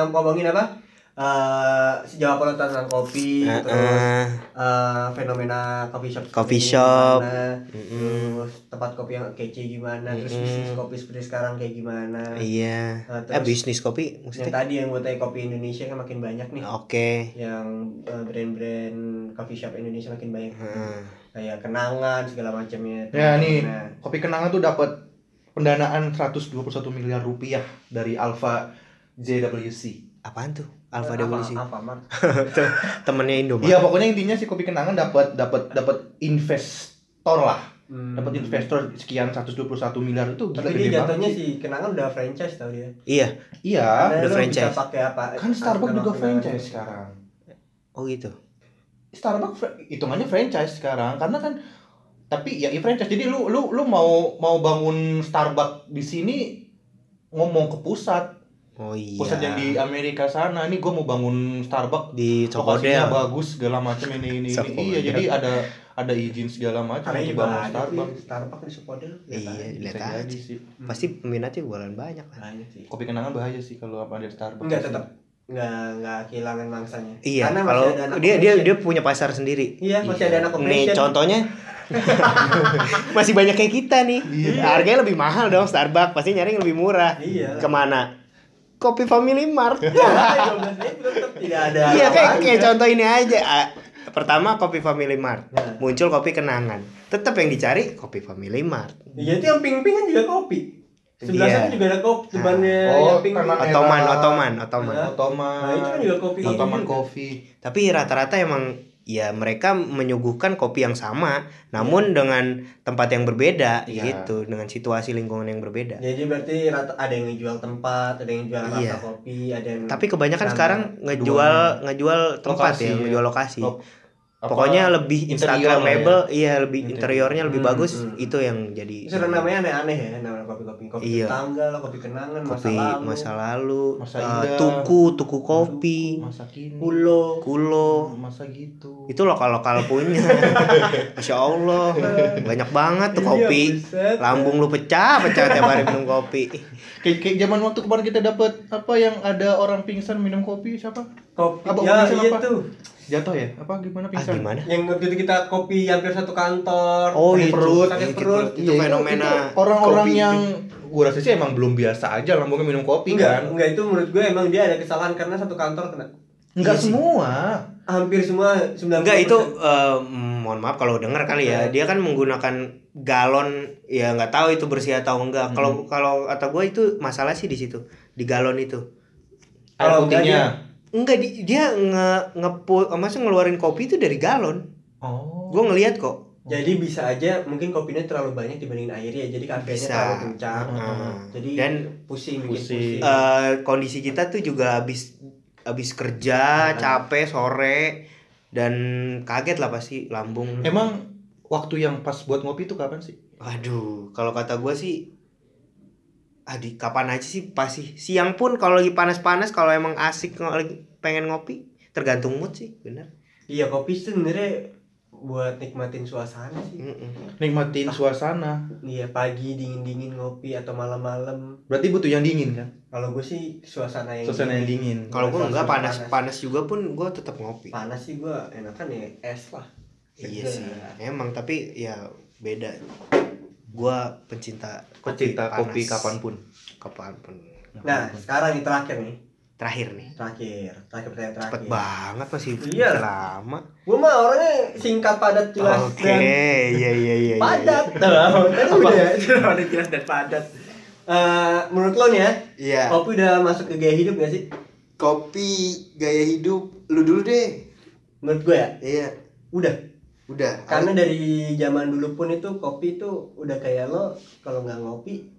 ngomongin apa? Eh sejauh tentang kopi, Ah, terus eh, fenomena coffee shop Coffee shop. gimana, Mm-mm. terus tempat kopi yang kece gimana, terus Mm-mm. bisnis kopi seperti sekarang kayak gimana. Iya. Nah, eh terus- bisnis kopi Yang maksudnya? tadi yang gue tanya kopi Indonesia kan makin banyak nih. Oke. Yang eh, brand-brand coffee shop Indonesia makin banyak. Heeh. Kayak kenangan segala macamnya. Ya nih, Nah, kopi kenangan tuh dapat pendanaan 121 miliar rupiah dari Alpha JWC. Apaan tuh? Alpha apa, Devolusi. apa, Mar? Temennya Indomaret. Iya, pokoknya intinya si kopi kenangan dapat dapat dapat investor lah. Hmm. Dapat investor sekian 121 miliar itu gila Tapi dia jatuhnya sih. kenangan udah franchise tau dia. Iya. Iya, Karena udah franchise. Bisa pakai apa? kan Starbucks juga kenangan. franchise sekarang. Oh gitu. Starbucks hitungannya franchise sekarang karena kan tapi ya i franchise jadi lu lu lu mau mau bangun Starbucks di sini ngomong ke pusat Oh iya. pusat yang di Amerika sana ini gue mau bangun Starbucks di Cokodel. bagus segala macam ini ini, ini. Iya jadi ada ada izin segala macam juga bangun Starbucks Starbucks di Supodel. Iya, lihat jadi aja. sih Pasti peminatnya bakalan banyak lah. Banyak sih. kopi kenangan bahaya sih kalau apa ada Starbucks Enggak tetap enggak enggak kehilangan mangsanya. Iya, Karena masih kalau ada anak dia dia dia punya pasar sendiri. Iya, masih ada anak Nih contohnya masih banyak kayak kita nih. Harganya lebih mahal dong Starbucks, pasti nyari yang lebih murah. Iya. Ke mana? Kopi Family Mart. Ya, 12.000 tetap tidak ada. Iya kayak kayak contoh ini aja. Ah, Pertama kopi Family Mart, Nah. muncul kopi kenangan. Tetap yang dicari kopi Family Mart. Iya itu yang ping-ping kan juga kopi. Sebelah Iya. sana juga ada kopi, depannya Oh, yang ping ping. Otoman, otoman, otoman. Nah. Otoman Nah, itu kan juga kopi Otoman. Coffee Tapi rata-rata emang ya mereka menyuguhkan kopi yang sama namun dengan tempat yang berbeda Iya. gitu dengan situasi lingkungan yang berbeda Jadi berarti rata, ada yang ngejual tempat, ada yang jual rasa Iya. kopi, ada yang tapi kebanyakan sekarang ngejual ngejual tempat Lokasi, ya ya. ngejual lokasi Oh, apa, pokoknya lebih instagramable iya lebih Interior. interiornya lebih Hmm, bagus hmm. itu yang jadi ada namanya aneh-aneh ya, nama kopi-kopi. Kopi Iya. tetangga lah, kopi kenangan, masa kopi lalu, masa lalu Masa eh, indah. tuku tuku kopi masa kini kulo. kulo masa gitu itu lokal lokal punya masya allah banyak banget tuh Iya, kopi buset. lambung lu pecah pecah tiap hari minum kopi kayak, kayak zaman waktu kemarin kita dapat apa yang ada orang pingsan minum kopi siapa Kopi. Apa, ya, iya apa? tuh. Jatuh ya apa gimana ah pingsan gimana Yang waktu itu kita kopi hampir satu kantor. Oh, itu. perut, sakit Sakit perut. Itu fenomena itu orang-orang kopi. yang gua rasa sih emang belum biasa aja lambungnya minum kopi Enggak, kan enggak itu menurut gue emang dia ada kesalahan karena satu kantor kena. enggak Iya sih. semua Hampir semua 90%. enggak itu eh, mohon maaf kalau dengar kali ya Iya. dia kan menggunakan galon ya nggak tahu itu bersih atau enggak kalau kalau kata gue itu masalah sih di situ di galon itu air putihnya enggak di- dia nge ngepu maksudnya ngeluarin kopi itu dari galon oh gue ngelihat kok Jadi bisa aja mungkin kopinya terlalu banyak dibandingin airnya jadi kafeinnya Bisa. terlalu kencang. Ah. Jadi dan pusing Pusing. pusing. eh, kondisi kita tuh juga habis habis kerja Ah. capek sore dan kaget lah pasti lambung emang waktu yang pas buat ngopi itu kapan sih Waduh, kalau kata gue sih Adi, kapan aja sih? Pasti siang pun kalau lagi panas-panas kalau emang asik lagi pengen ngopi tergantung mood sih bener. Iya kopi itu sebenarnya buat nikmatin suasana sih. Mm-mm. nikmatin suasana. Iya pagi dingin dingin ngopi atau malam-malam. berarti butuh yang dingin kan? Kalau gue sih suasana yang suasana yang dingin. kalau gue enggak panas panas. panas juga pun gue tetap ngopi. Panas sih gue enakan ya es lah. iya sih. Emang tapi ya beda gue pencinta pecinta panas. kopi kapan pun kapan pun Nah sekarang yang terakhir nih, terakhir nih terakhir, terakhir pertanyaan terakhir. cepet banget masih Iya. lama Gue mah orangnya singkat padat jelas oke dan iya iya iya iya. padat. Tadi udah, udah jelas dan padat. Eh, menurut lo nih ya, iya kopi udah masuk ke gaya hidup gak sih? kopi gaya hidup lu dulu deh Menurut gue ya, iya udah. Udah Karena dari zaman dulu pun itu kopi itu udah kayak lo kalau nggak ngopi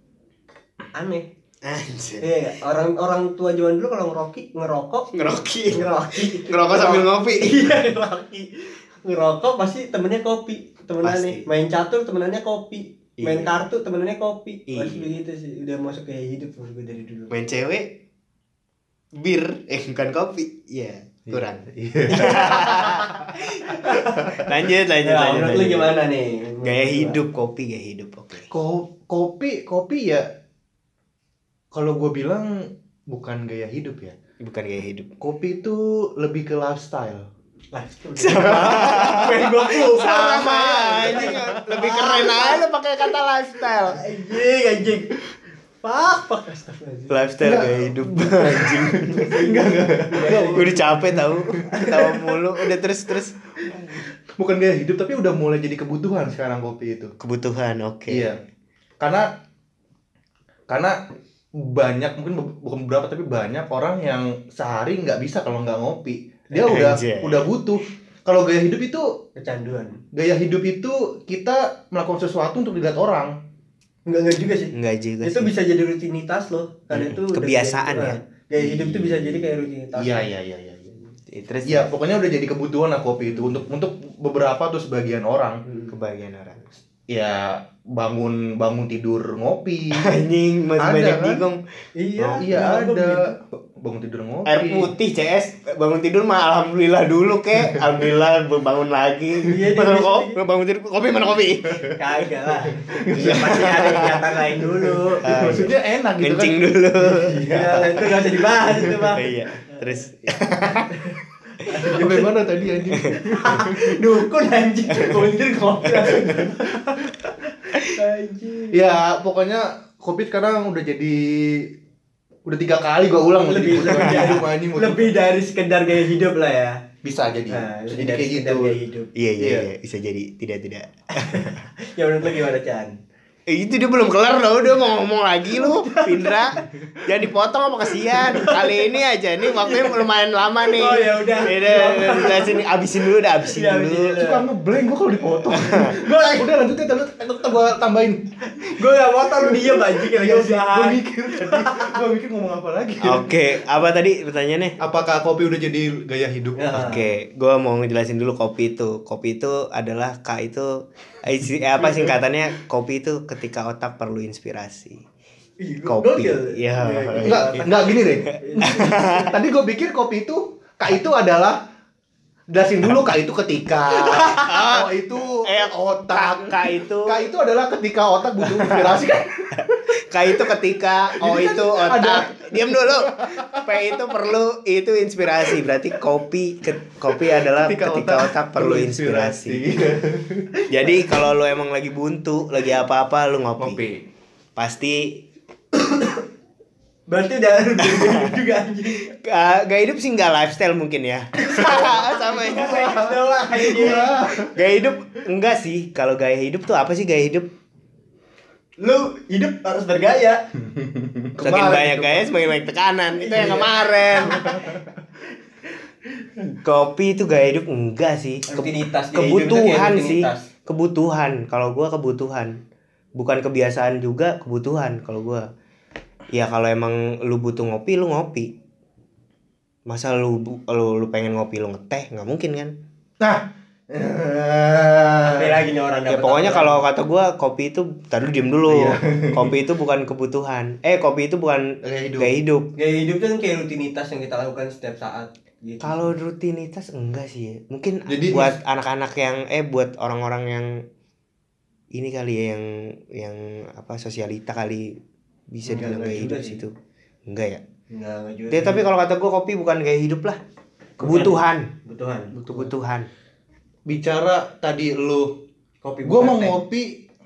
aneh. anjir Iya, orang orang tua zaman dulu kalau ngeroki, ngerokok, ngeroki ngeroki, ngerokok sambil ngopi Iya, ngeroki. Ngerokok pasti temennya kopi, temenannya Pasti. main catur temenannya kopi, main Iya. kartu temenannya kopi. Iya. Pasti begitu sih, udah masuk gaya hidup gue dari dulu. main cewek bir eh bukan kopi iya kurang lanjut lanjut Ya, lanjut, menurut lu lanjut. gimana nih? gaya hidup kopi gaya hidup oke. Ko- kopi kopi ya kalau gue bilang bukan gaya hidup ya. Bukan gaya hidup. Kopi itu lebih ke lifestyle. Pengen gua lupa namanya. anjing lebih keren aja lu pakai kata lifestyle. Anjing, anjing. Pak, pak, lifestyle gaya hidup anjing. Enggak enggak. Gue udah capek tau ketawa mulu. Udah terus terus. Bukan gaya hidup tapi udah mulai jadi kebutuhan sekarang kopi itu. Kebutuhan oke. Iya. Karena karena banyak mungkin bukan beberapa tapi banyak orang yang sehari nggak bisa kalau nggak ngopi. Dia udah Anjay. udah butuh. Kalau gaya hidup itu Kecanduan. gaya hidup itu kita melakukan sesuatu untuk dilihat orang Enggak enggak juga sih. enggak juga itu sih. bisa jadi rutinitas loh. Karena Hmm, itu kebiasaan ya. Gaya hidup itu bisa jadi kayak rutinitas. iya iya iya iya Eh, terus Iya, pokoknya udah jadi kebutuhan lah kopi itu untuk untuk beberapa tuh sebagian orang. Hmm. kebagian orang Ya bangun bangun tidur ngopi. anjing masih Ada, banyak kan? digong Iya, Oh, iya ada. Bangun tidur ngopi. air putih CS bangun tidur mah alhamdulillah dulu kek alhamdulillah bangun lagi Iya, mana bisa kopi bangun tidur kopi mana kopi Kagak lah. Iya pasti ada kegiatan lain dulu. Ah, Maksudnya enak gitu kencing kan. dulu Iya, itu gak usah dibahas itu, Bang. iya terus Sampai mana tadi anjing? Dukun anjing, kunjir kopi. Anjing. ya, pokoknya kopi sekarang udah jadi udah tiga kali gua ulang Lebih jadi lebih hidup anjing dari, lebih dari sekedar gaya hidup lah ya. bisa jadi. Nah, Bisa lebih jadi dari kayak sekedar gitu. gaya hidup. iya iya Iya. iya bisa jadi tidak tidak Ya menurut lu gimana, Chan? Eh, itu dia belum kelar loh, udah mau ngomong lagi lu, Pindra. Jangan dipotong apa kasihan. Kali ini aja nih waktunya lumayan lama nih. Oh, ya udah. Udah, udah, jelasin abisin dulu, udah abisin Iya, abisin dulu. Suka ngeblank gua kalau dipotong. gua udah lanjutin tapi tetap gua tambahin. Gue gak mau lu diem anjing lagi Gua usaha. mikir tadi, gua mikir ngomong apa lagi. Oke, apa tadi pertanyaannya? Apakah kopi udah jadi gaya hidup? Ya. Oke, gue mau ngejelasin dulu kopi itu. Kopi itu adalah K itu eh, eh, apa singkatannya? Kopi itu ketika otak perlu inspirasi. Kopi. gokil. Iya. Enggak, enggak gini deh. Tadi gua pikir kopi itu K itu adalah jelasin dulu K itu ketika O itu Eh, otak. K itu K itu adalah ketika otak butuh inspirasi kan? K itu ketika O Ini kan itu ada- otak. Diam dulu. P itu perlu itu inspirasi. Berarti kopi ke- kopi adalah ketika, otak, perlu inspirasi. Jadi kalau lu emang lagi buntu, lagi apa-apa lu ngopi. Kopi. Pasti Berarti udah udah hidup juga anjing. Gak, gak hidup sih nggak lifestyle mungkin ya. Sama ya. Doang anjing. gaya hidup enggak sih. Kalau gaya hidup tuh apa sih gaya hidup? Lu hidup harus bergaya. semakin Kemarin banyak itu, gaya semakin banyak tekanan. Itu yang kemarin. Kopi itu gaya hidup enggak sih. Ke- Rutinitas, kebutuhan sih. rutinitas. kebutuhan. Kalau gua kebutuhan. Bukan kebiasaan juga kebutuhan kalau gua ya kalau emang lu butuh ngopi lu ngopi masa lu lu, lu pengen ngopi lu ngeteh nggak mungkin kan Nah. Sampai lagi nih orang ya pokoknya kalau kata gua kopi itu tadi diem dulu Iya. kopi itu bukan kebutuhan eh kopi itu bukan Gaya hidup. gaya hidup Gaya hidup itu kan kayak rutinitas yang kita lakukan setiap saat. Gitu. kalau rutinitas enggak sih ya. mungkin Jadi- buat anak-anak yang eh buat orang-orang yang ini kali ya yang yang apa sosialita kali bisa Enggak, dibilang enggak gaya hidup sih. situ enggak ya Enggak, enggak juga. Ya, tapi kalau kata gua kopi bukan gaya hidup lah kebutuhan kebutuhan. kebutuhan Bicara tadi lu, Kopi gua bukan mau teh. ngopi,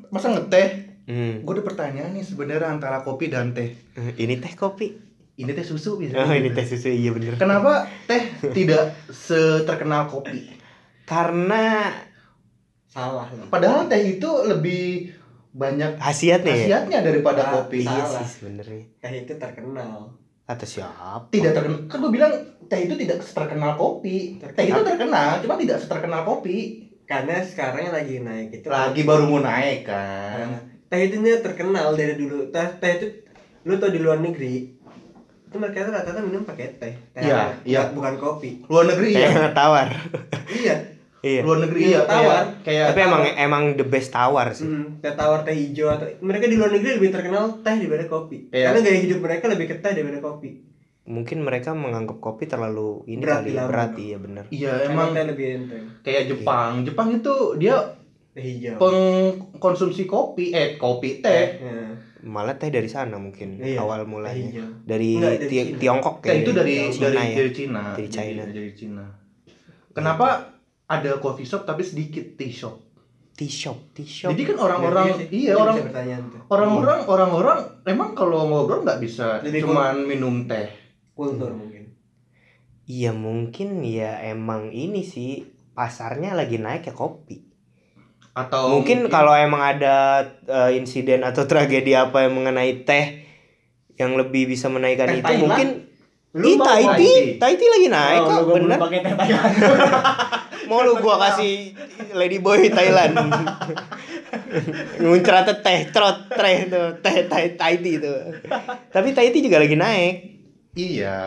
masa ngeteh? hmm. Gue ada pertanyaan nih sebenarnya antara kopi dan teh. ini teh kopi Ini teh susu bisa. oh ini teh susu iya bener Kenapa teh tidak seterkenal kopi? karena Salah. Padahal teh itu lebih banyak khasiatnya ya khasiatnya daripada Ah, kopi. iya Salah. sih sebenarnya Teh itu terkenal. atau siapa Tidak terkenal. Kan gue bilang teh itu tidak terkenal kopi. Teh itu terkenal, cuma tidak seterkenal kopi. Karena sekarang lagi naik itu Lagi baru mau naik Nah, kan. teh itu terkenal dari dulu. Teh, teh itu lu tau di luar negeri itu mereka rata-rata minum pakai teh. Teh Iya, iya. bukan kopi. Luar negeri iya. yang tawar Iya. Iya Luar negeri Iya, iya tawar. kayak kayak tapi emang emang the best tawar sih Hmm, teh tawar, teh hijau atau mereka di luar negeri lebih terkenal teh daripada kopi. Iya. Karena gaya hidup mereka lebih ke teh daripada kopi. mungkin mereka menganggap kopi terlalu ini Berat kali lambung. berat iya bener iya Emang teh lebih enteng. kayak Jepang. Jepang itu dia Teh hijau. pengkonsumsi kopi eh kopi teh. Nah, malah teh dari sana mungkin Iya, awal mulanya dari, Enggak, dari. Tiongkok Teh itu dari Cina dari ya dari Cina. Dari China. Dari, dari Cina. Kenapa ada coffee shop tapi sedikit tea shop? tea shop tea shop Jadi kan orang-orang sih. iya orang bisa pertanyaan tuh. orang-orang orang-orang emang kalau ngobrol nggak bisa Lebih cuman minum teh. kultur mungkin. iya mungkin ya emang ini sih pasarnya lagi naik ya kopi Atau mungkin kalau emang ada eh, insiden atau tragedi apa yang mengenai teh yang lebih bisa menaikkan Teh itu Thailand? mungkin Lu Ih? Thai tea lagi naik Oh, kok, bener. pakai teh Thailand. Mau lu gua kasih ladyboy Thailand. Nguncrat teh, trot, teh tuh, teh Thai Thai tea tuh. Tapi Thai tea juga lagi naik. Iya.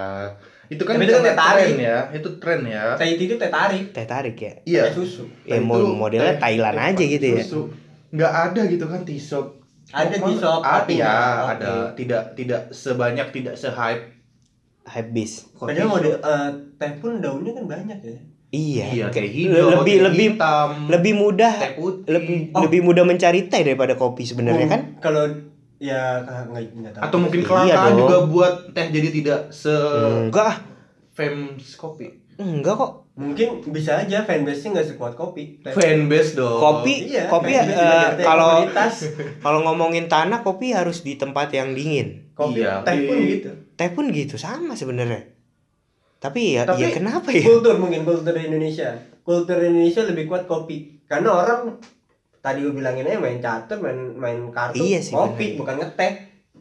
Itu kan Tapi itu kan teh tarik. ya. Itu tren ya. Teh itu teh tarik. Teh tarik ya. Iya. Teh susu. Ya Teh mau itu modelnya teh- Thailand teh aja gitu ya. susu. Nggak ada gitu kan shop. Ada Ada tapi ya, ada. Tidak tidak sebanyak tidak se-hype Habis. coffee Padahal model eh, teh pun daunnya kan banyak ya. Iya. Iya, kayak hijau, lebih lebih hitam, lebih mudah teh putih. lebih Oh. lebih mudah mencari teh daripada kopi sebenarnya kan? Kalau ya nggak nggak tahu. atau mungkin Iya kelangkaan dong. juga buat teh jadi tidak se Enggak, ah. famous kopi. enggak kok. mungkin bisa aja fanbase-nya nggak sekuat kopi. Teh. Fanbase dong. Kopi, Iya, kopi teh kalau kalau ngomongin tanah kopi harus di tempat yang dingin. kopi Iya. teh pun gitu. Teh pun gitu sama sebenarnya. Tapi ya, Tapi ya kenapa ya? Kultur mungkin kultur Indonesia. Kultur Indonesia lebih kuat kopi. Karena orang tadi gue bilangin aja main catur main main kartu Iya sih, kopi bener. bukan ngeteh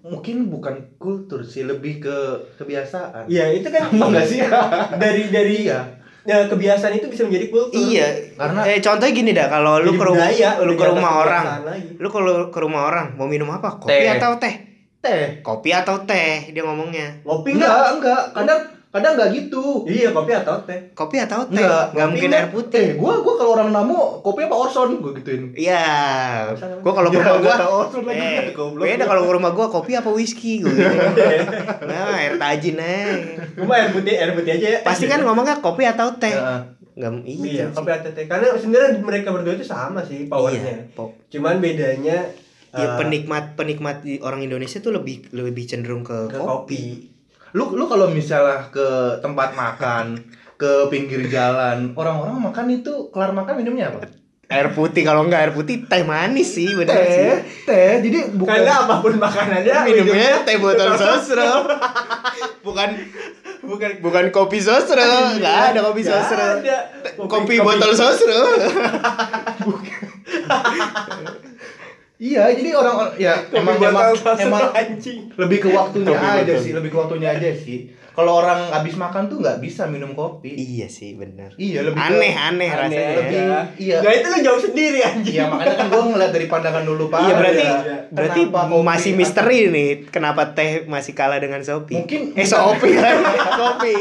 Mungkin bukan kultur sih, lebih ke kebiasaan. iya itu kan enggak sih? dari dari Iya. ya, kebiasaan itu bisa menjadi kultur Iya, Karena- eh contohnya gini dah, kalau lu ke rumah budaya, lu ke rumah orang, lagi. lu kalau ke rumah orang mau minum apa? Kopi Teh. atau teh? teh. Kopi atau teh dia ngomongnya. kopi enggak Enggak, enggak. Kadang kadang enggak gitu. iya kopi atau teh Kopi atau teh? Enggak, Nggak kopi mungkin air putih. Eh, gua gua kalau orang namu kopi apa Orson gua gituin. Iya. Gua kalau Ya, rumah gua nggak tahu Orson lagi, eh, goblok. beda kalau ke rumah gua kopi apa whisky gua gitu. Nah, air tajin aja. cuma air putih air putih aja ya Pasti kan ngomongnya kopi atau teh. Heeh. Enggak iya iya. kopi atau teh karena sebenarnya mereka berdua itu sama sih powernya Iya. po- cuman bedanya Ya, eh, penikmat penikmat di orang Indonesia tuh lebih lebih cenderung ke, ke kopi. kopi Lu lu kalau misalnya ke tempat makan, ke pinggir jalan, orang-orang makan itu kelar makan minumnya apa? Air putih kalau enggak air putih teh manis sih bener sih. Teh, teh. Jadi bukan karena apa pun makanannya minumnya teh botol sosro bukan bukan bukan kopi sosro nggak ada kopi sosro ada. kopi botol sosro Iya, jadi orang ya emang emang, emang anjing lebih ke waktunya aja sih, lebih ke waktunya aja sih. Kalau orang habis makan tuh nggak bisa minum kopi. iya sih bener Iya, lebih ke- aneh aneh rasanya lebih- ya. iya. Nah itu lu jauh sendiri anjing. Iya, makanya kan gua ngeliat dari pandangan dulu Pak. iya berarti Iya. berarti kopi masih atau- misteri nih kenapa teh masih kalah dengan Shopee Mungkin- eh Shopee kopi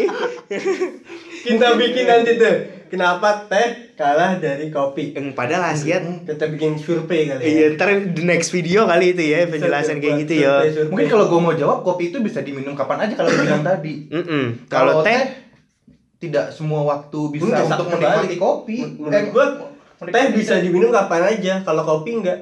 Kita bikin nanti tuh. Kenapa teh kalah dari kopi? yang padahal khasiat Kita bikin survei kali ya. iya ntar the next video kali itu ya penjelasan kayak gitu ya. Mungkin kalau gua mau jawab kopi itu bisa diminum kapan aja kalau lu bilang tadi. Kalau Kalau teh teh tidak semua waktu bisa Enggak, untuk menikmati kopi. Eh, gua menikmati teh bisa diminum kapan aja. Kalau kopi enggak.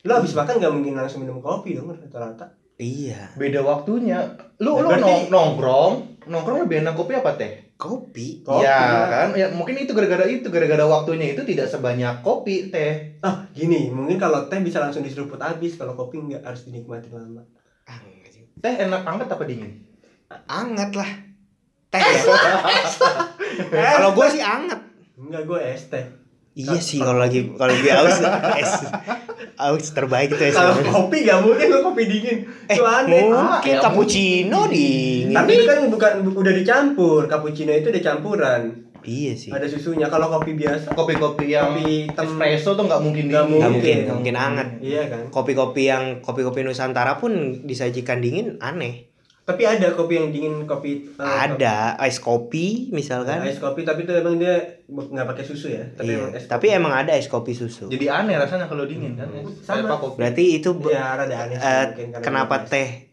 Lo habis makan nggak mungkin langsung minum kopi dong rata-rata. iya beda waktunya. Lu lu Berarti- nong- nongkrong, nongkrong lebih enak kopi apa teh? Kopi Kopi Iya lah. kan? Ya mungkin itu gara-gara itu, gara-gara waktunya itu tidak sebanyak kopi teh. Ah, gini, mungkin kalau teh bisa langsung diseruput habis, kalau kopi enggak harus dinikmati lama. ah. Teh enak anget apa dingin? anget lah teh ya kalau gue sih anget Enggak, gue es teh. Iya sih kalau lagi kalau lagi aus es aus terbaik itu es Kalau kopi nggak mungkin lo kopi dingin. eh Itu aneh. mungkin Ah, ya cappuccino dingin Tapi itu kan bukan udah dicampur. Cappuccino itu udah campuran. iya sih Ada susunya. Kalau kopi biasa, Kopi-kopi yang Kopi hitam. espresso tuh nggak mungkin Nggak dingin. nggak mungkin Mungkin. nggak mungkin anget iya kan. kopi-kopi yang kopi-kopi Nusantara pun disajikan dingin aneh Tapi ada kopi yang dingin, kopi eh, ada es kopi kopi- misalkan es kopi tapi itu emang dia nggak pakai susu ya. Tapi iya emang tapi kopi. emang ada es kopi susu Jadi aneh rasanya kalau dingin kan. Sama. Apa kopi? berarti itu ya rada aneh eh, mungkin karena kenapa teh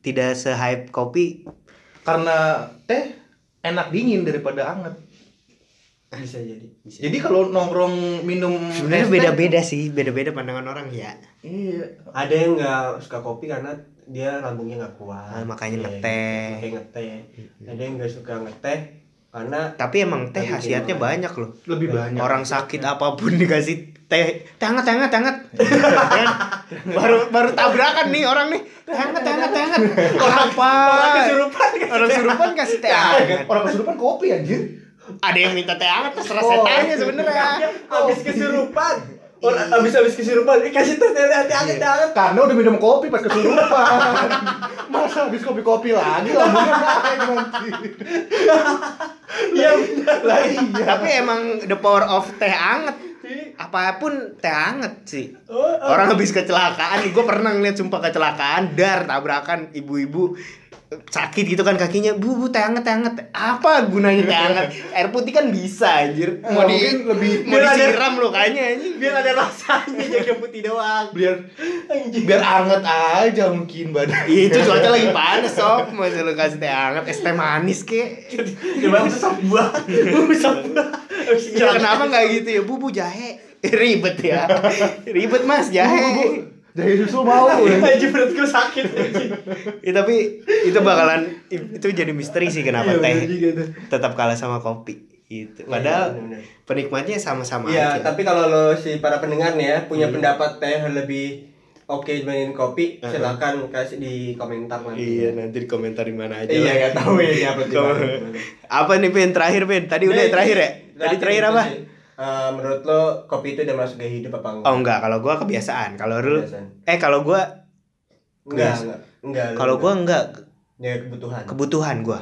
tidak se-hype kopi Karena teh enak dingin daripada anget. Bisa jadi. Jadi kalau nongkrong minum sebenarnya beda-beda sih beda-beda pandangan orang ya Iya. Ada yang nggak suka kopi karena dia lambungnya nggak kuat. Ah, makanya Iya, ngeteh. Makanya ngeteh. Ada yang nggak suka ngeteh karena tapi emang teh khasiatnya banyak loh Lebih banyak. orang sakit apa pun dikasih teh teh hangat teh hangat teh hangat Kan? baru baru tabrakan nih orang nih teh hangat teh hangat teh hangat apa orang kesurupan orang surupan kasih teh hangat Orang kesurupan kopi anjir. Ada yang minta teh hangat terserah Oh. setannya sebenarnya habis kesurupan. Orang habis habis kesurupan, eh, kasih teh teh hati hati hangat. Karena udah minum kopi pas kesurupan. Masa habis kopi-kopi lagi lambungnya naik nanti. Iya benar. Lah iya. tapi emang the power of teh hangat apa pun teh hangat sih Oh, oh. orang habis kecelakaan nih gue pernah ngeliat sumpah kecelakaan dar tabrakan ibu-ibu sakit gitu kan kakinya bu bu teh teh hangat apa gunanya teh hangat air putih kan bisa anjir mau di lebih mau disiram lo kayaknya biar ada rasanya jaga putih doang. biar Anjing. biar anget aja mungkin badan. Iya itu cuaca lagi panas sob Masa lu kasih teh hangat Es teh manis ke Coba sop buah. Sop buah. Ya. Kenapa gak gitu ya Bu bu jahe Ribet ya Ribet mas jahe Dari susu mau. Anjing perutku sakit ya, Tapi itu bakalan Itu jadi misteri sih kenapa Iya, teh tuh. Tetap kalah sama kopi gitu. Padahal Iya, penikmatnya sama-sama Iya, aja tapi kalau lo si para pendengar nih ya punya Hmm. pendapat teh lebih oke dibandingin kopi, Uh-uh. silakan kasih di komentar nanti. Iya nanti di komentar di mana aja Iya, nggak tahu ya mana. Apa nih Pin terakhir Pin Tadi udah terakhir ya Tadi terakhir itu apa sih. Eh, menurut lo kopi itu udah masuk gaya hidup apa enggak? Oh enggak, kalau gua kebiasaan. Kalau lu eh kalau gua Enggak, enggak. Kalau gua enggak. ya kebutuhan. kebutuhan gua.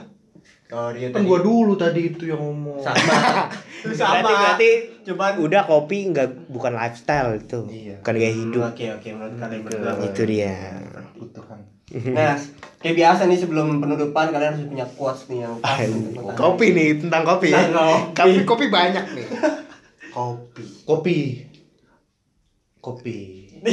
Oh, Kan gua dulu tadi itu yang ngomong. sama. Sama. Berarti berarti Cuman udah kopi enggak bukan lifestyle itu. Iya. Bukan gaya hidup. Oke, oke menurut kalian Gitu. berdua. Itu dia. Kebutuhan. Nah, kayak biasa nih sebelum penutupan kalian harus punya quotes nih yang pas kopi nih tentang kopi ya. Kopi kopi banyak nih. Kopi. Kopi. Kopi.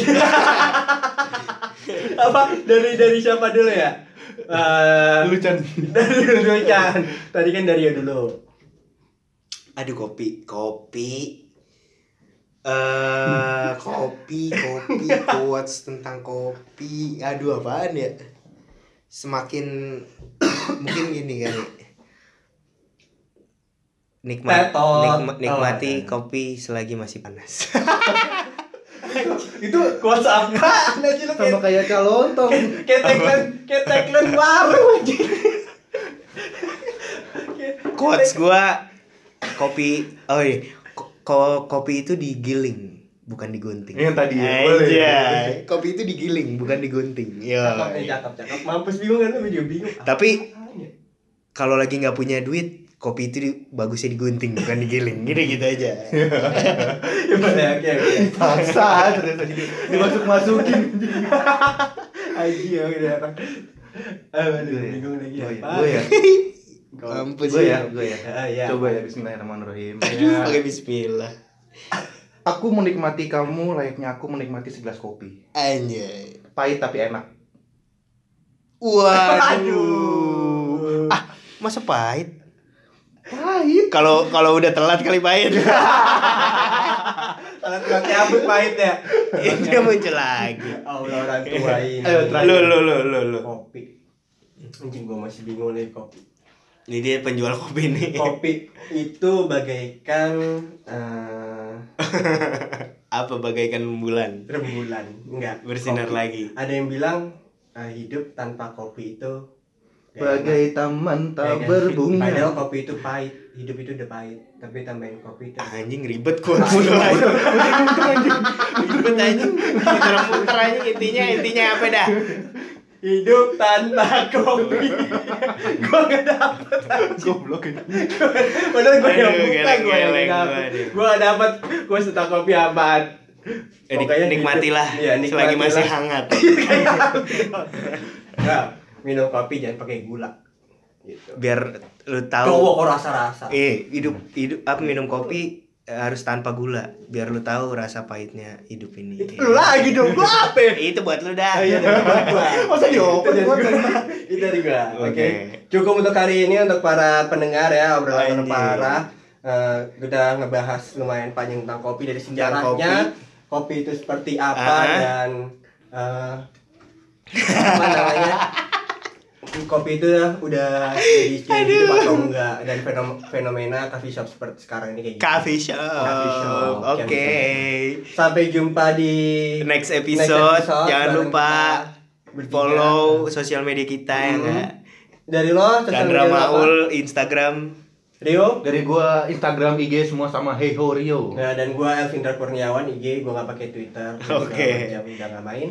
Apa? Dari dari siapa dulu ya? Eh, Lu Chan. dari dulu kan. Tadi kan dari dulu. Aduh kopi, kopi. Eh kopi, kopi, quotes tentang kopi. Aduh apaan ya? Semakin mungkin gini kali. Nikmat, nikma- nikmati Oh, kopi selagi masih panas. Itu Quotes apa? Aja sama kayak calontong. kayak tagline kayak tagline warung aja. Quotes gua kopi oh iya ko- ko- kopi itu digiling bukan digunting. Yang tadi ya. Anjay. Kopi itu digiling bukan digunting. Yo. Cakep cakep, cakep. Mampus bingung kan juga bingung. Tapi- ya? Kalau lagi nggak punya duit, kopi itu di- bagusnya digunting bukan digiling. Gitu gitu aja. Ya oke oke. Paksa terus dimasuk masukin. Aji ya udah apa. Aduh, Gue ya. bingung lagi ya. Gue ya. Gue ya, gue ya. Ah, ya. Coba ya Bismillahirrahmanirrahim. Aduh, Ya. pakai bismillah. Aku menikmati kamu layaknya aku menikmati segelas kopi. Anjay. Pahit tapi enak. Waduh. Ah, masa pahit? Pahit. Kalau kalau udah telat kali pahit. Kalau tukang nyambut pahit ya. Ini muncul lagi. Allah orang tua ini. Ayo, terakhir. Lu lu lu lu lu. kopi. Anjing gua masih bingung nih kopi. Ini dia penjual kopi nih. Kopi itu bagaikan eh Apa bagaikan bulan rembulan, enggak. bersinar Kopi. lagi. Ada yang bilang eh, hidup tanpa kopi itu. Bagai taman Ya tak kan? berbunga. Padahal kopi itu pahit, hidup itu udah pahit. Tapi tambahin kopi itu. Anjing ribet quotes lu anjing. Ribet anjing. Muter-muter anjing intinya intinya apa dah? Hidup tanpa kopi. gua gak dapet. Goblok ini. Padahal gue yang bukan gue yang dapet. Gue gak dapet. Gue suka kopi apaan? Eh, Pokoknya nikmatilah hidup- iya, selagi masih nikmatilah. hangat. Nah, minum kopi jangan pakai gula. Gitu. Biar lu tahu kok rasa-rasa. eh hidup hidup apa minum kopi eh, harus tanpa gula biar lu tahu rasa pahitnya hidup ini. Itu lu lagi dong, gua apa? Itu buat lu dah. Iya dari gua. Masa dioper Itu dari gua. Itu dari gua. Oke. Cukup untuk kali ini untuk para pendengar ya obrolan para Eh, udah ngebahas lumayan panjang tentang kopi dari sejarahnya kopi. itu seperti apa Ah. dan eh, apa namanya kopi itu udah jadi hidup atau enggak dan fenom- fenomena coffee shop seperti sekarang ini kayak gitu. Coffee shop. Coffee shop. Oke. Sampai jumpa di Next episode, jangan bareng lupa kita bertiga. follow sosial media kita ya Hmm. enggak? dari lo Chandra? Maul Instagram. Rio Dari gua Instagram IG semua sama Hey Ho Rio. Nah, dan gua Elvindra Kurniawan IG, gua nggak pakai Twitter. Oke. Udah nggak main.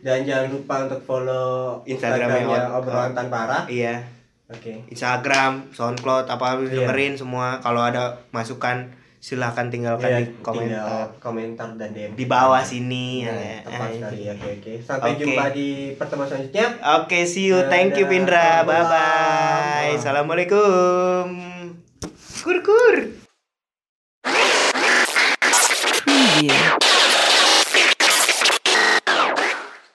Dan jangan lupa untuk follow Instagramnya Instagramnya Ot- obrolan tanpa arah. Iya. Oke. Instagram, SoundCloud, apa Iya. dengerin semua. Kalau ada masukan silahkan tinggalkan Iya, di komentar tinggal komentar dan DM. di bawah sini Nah, ya. tepat Eh. sekali. Oke, oke. Sampai Oke. jumpa di pertemuan selanjutnya. Oke, see you. Thank you. Pindra. Bye bye. Assalamualaikum. ¡Curcur!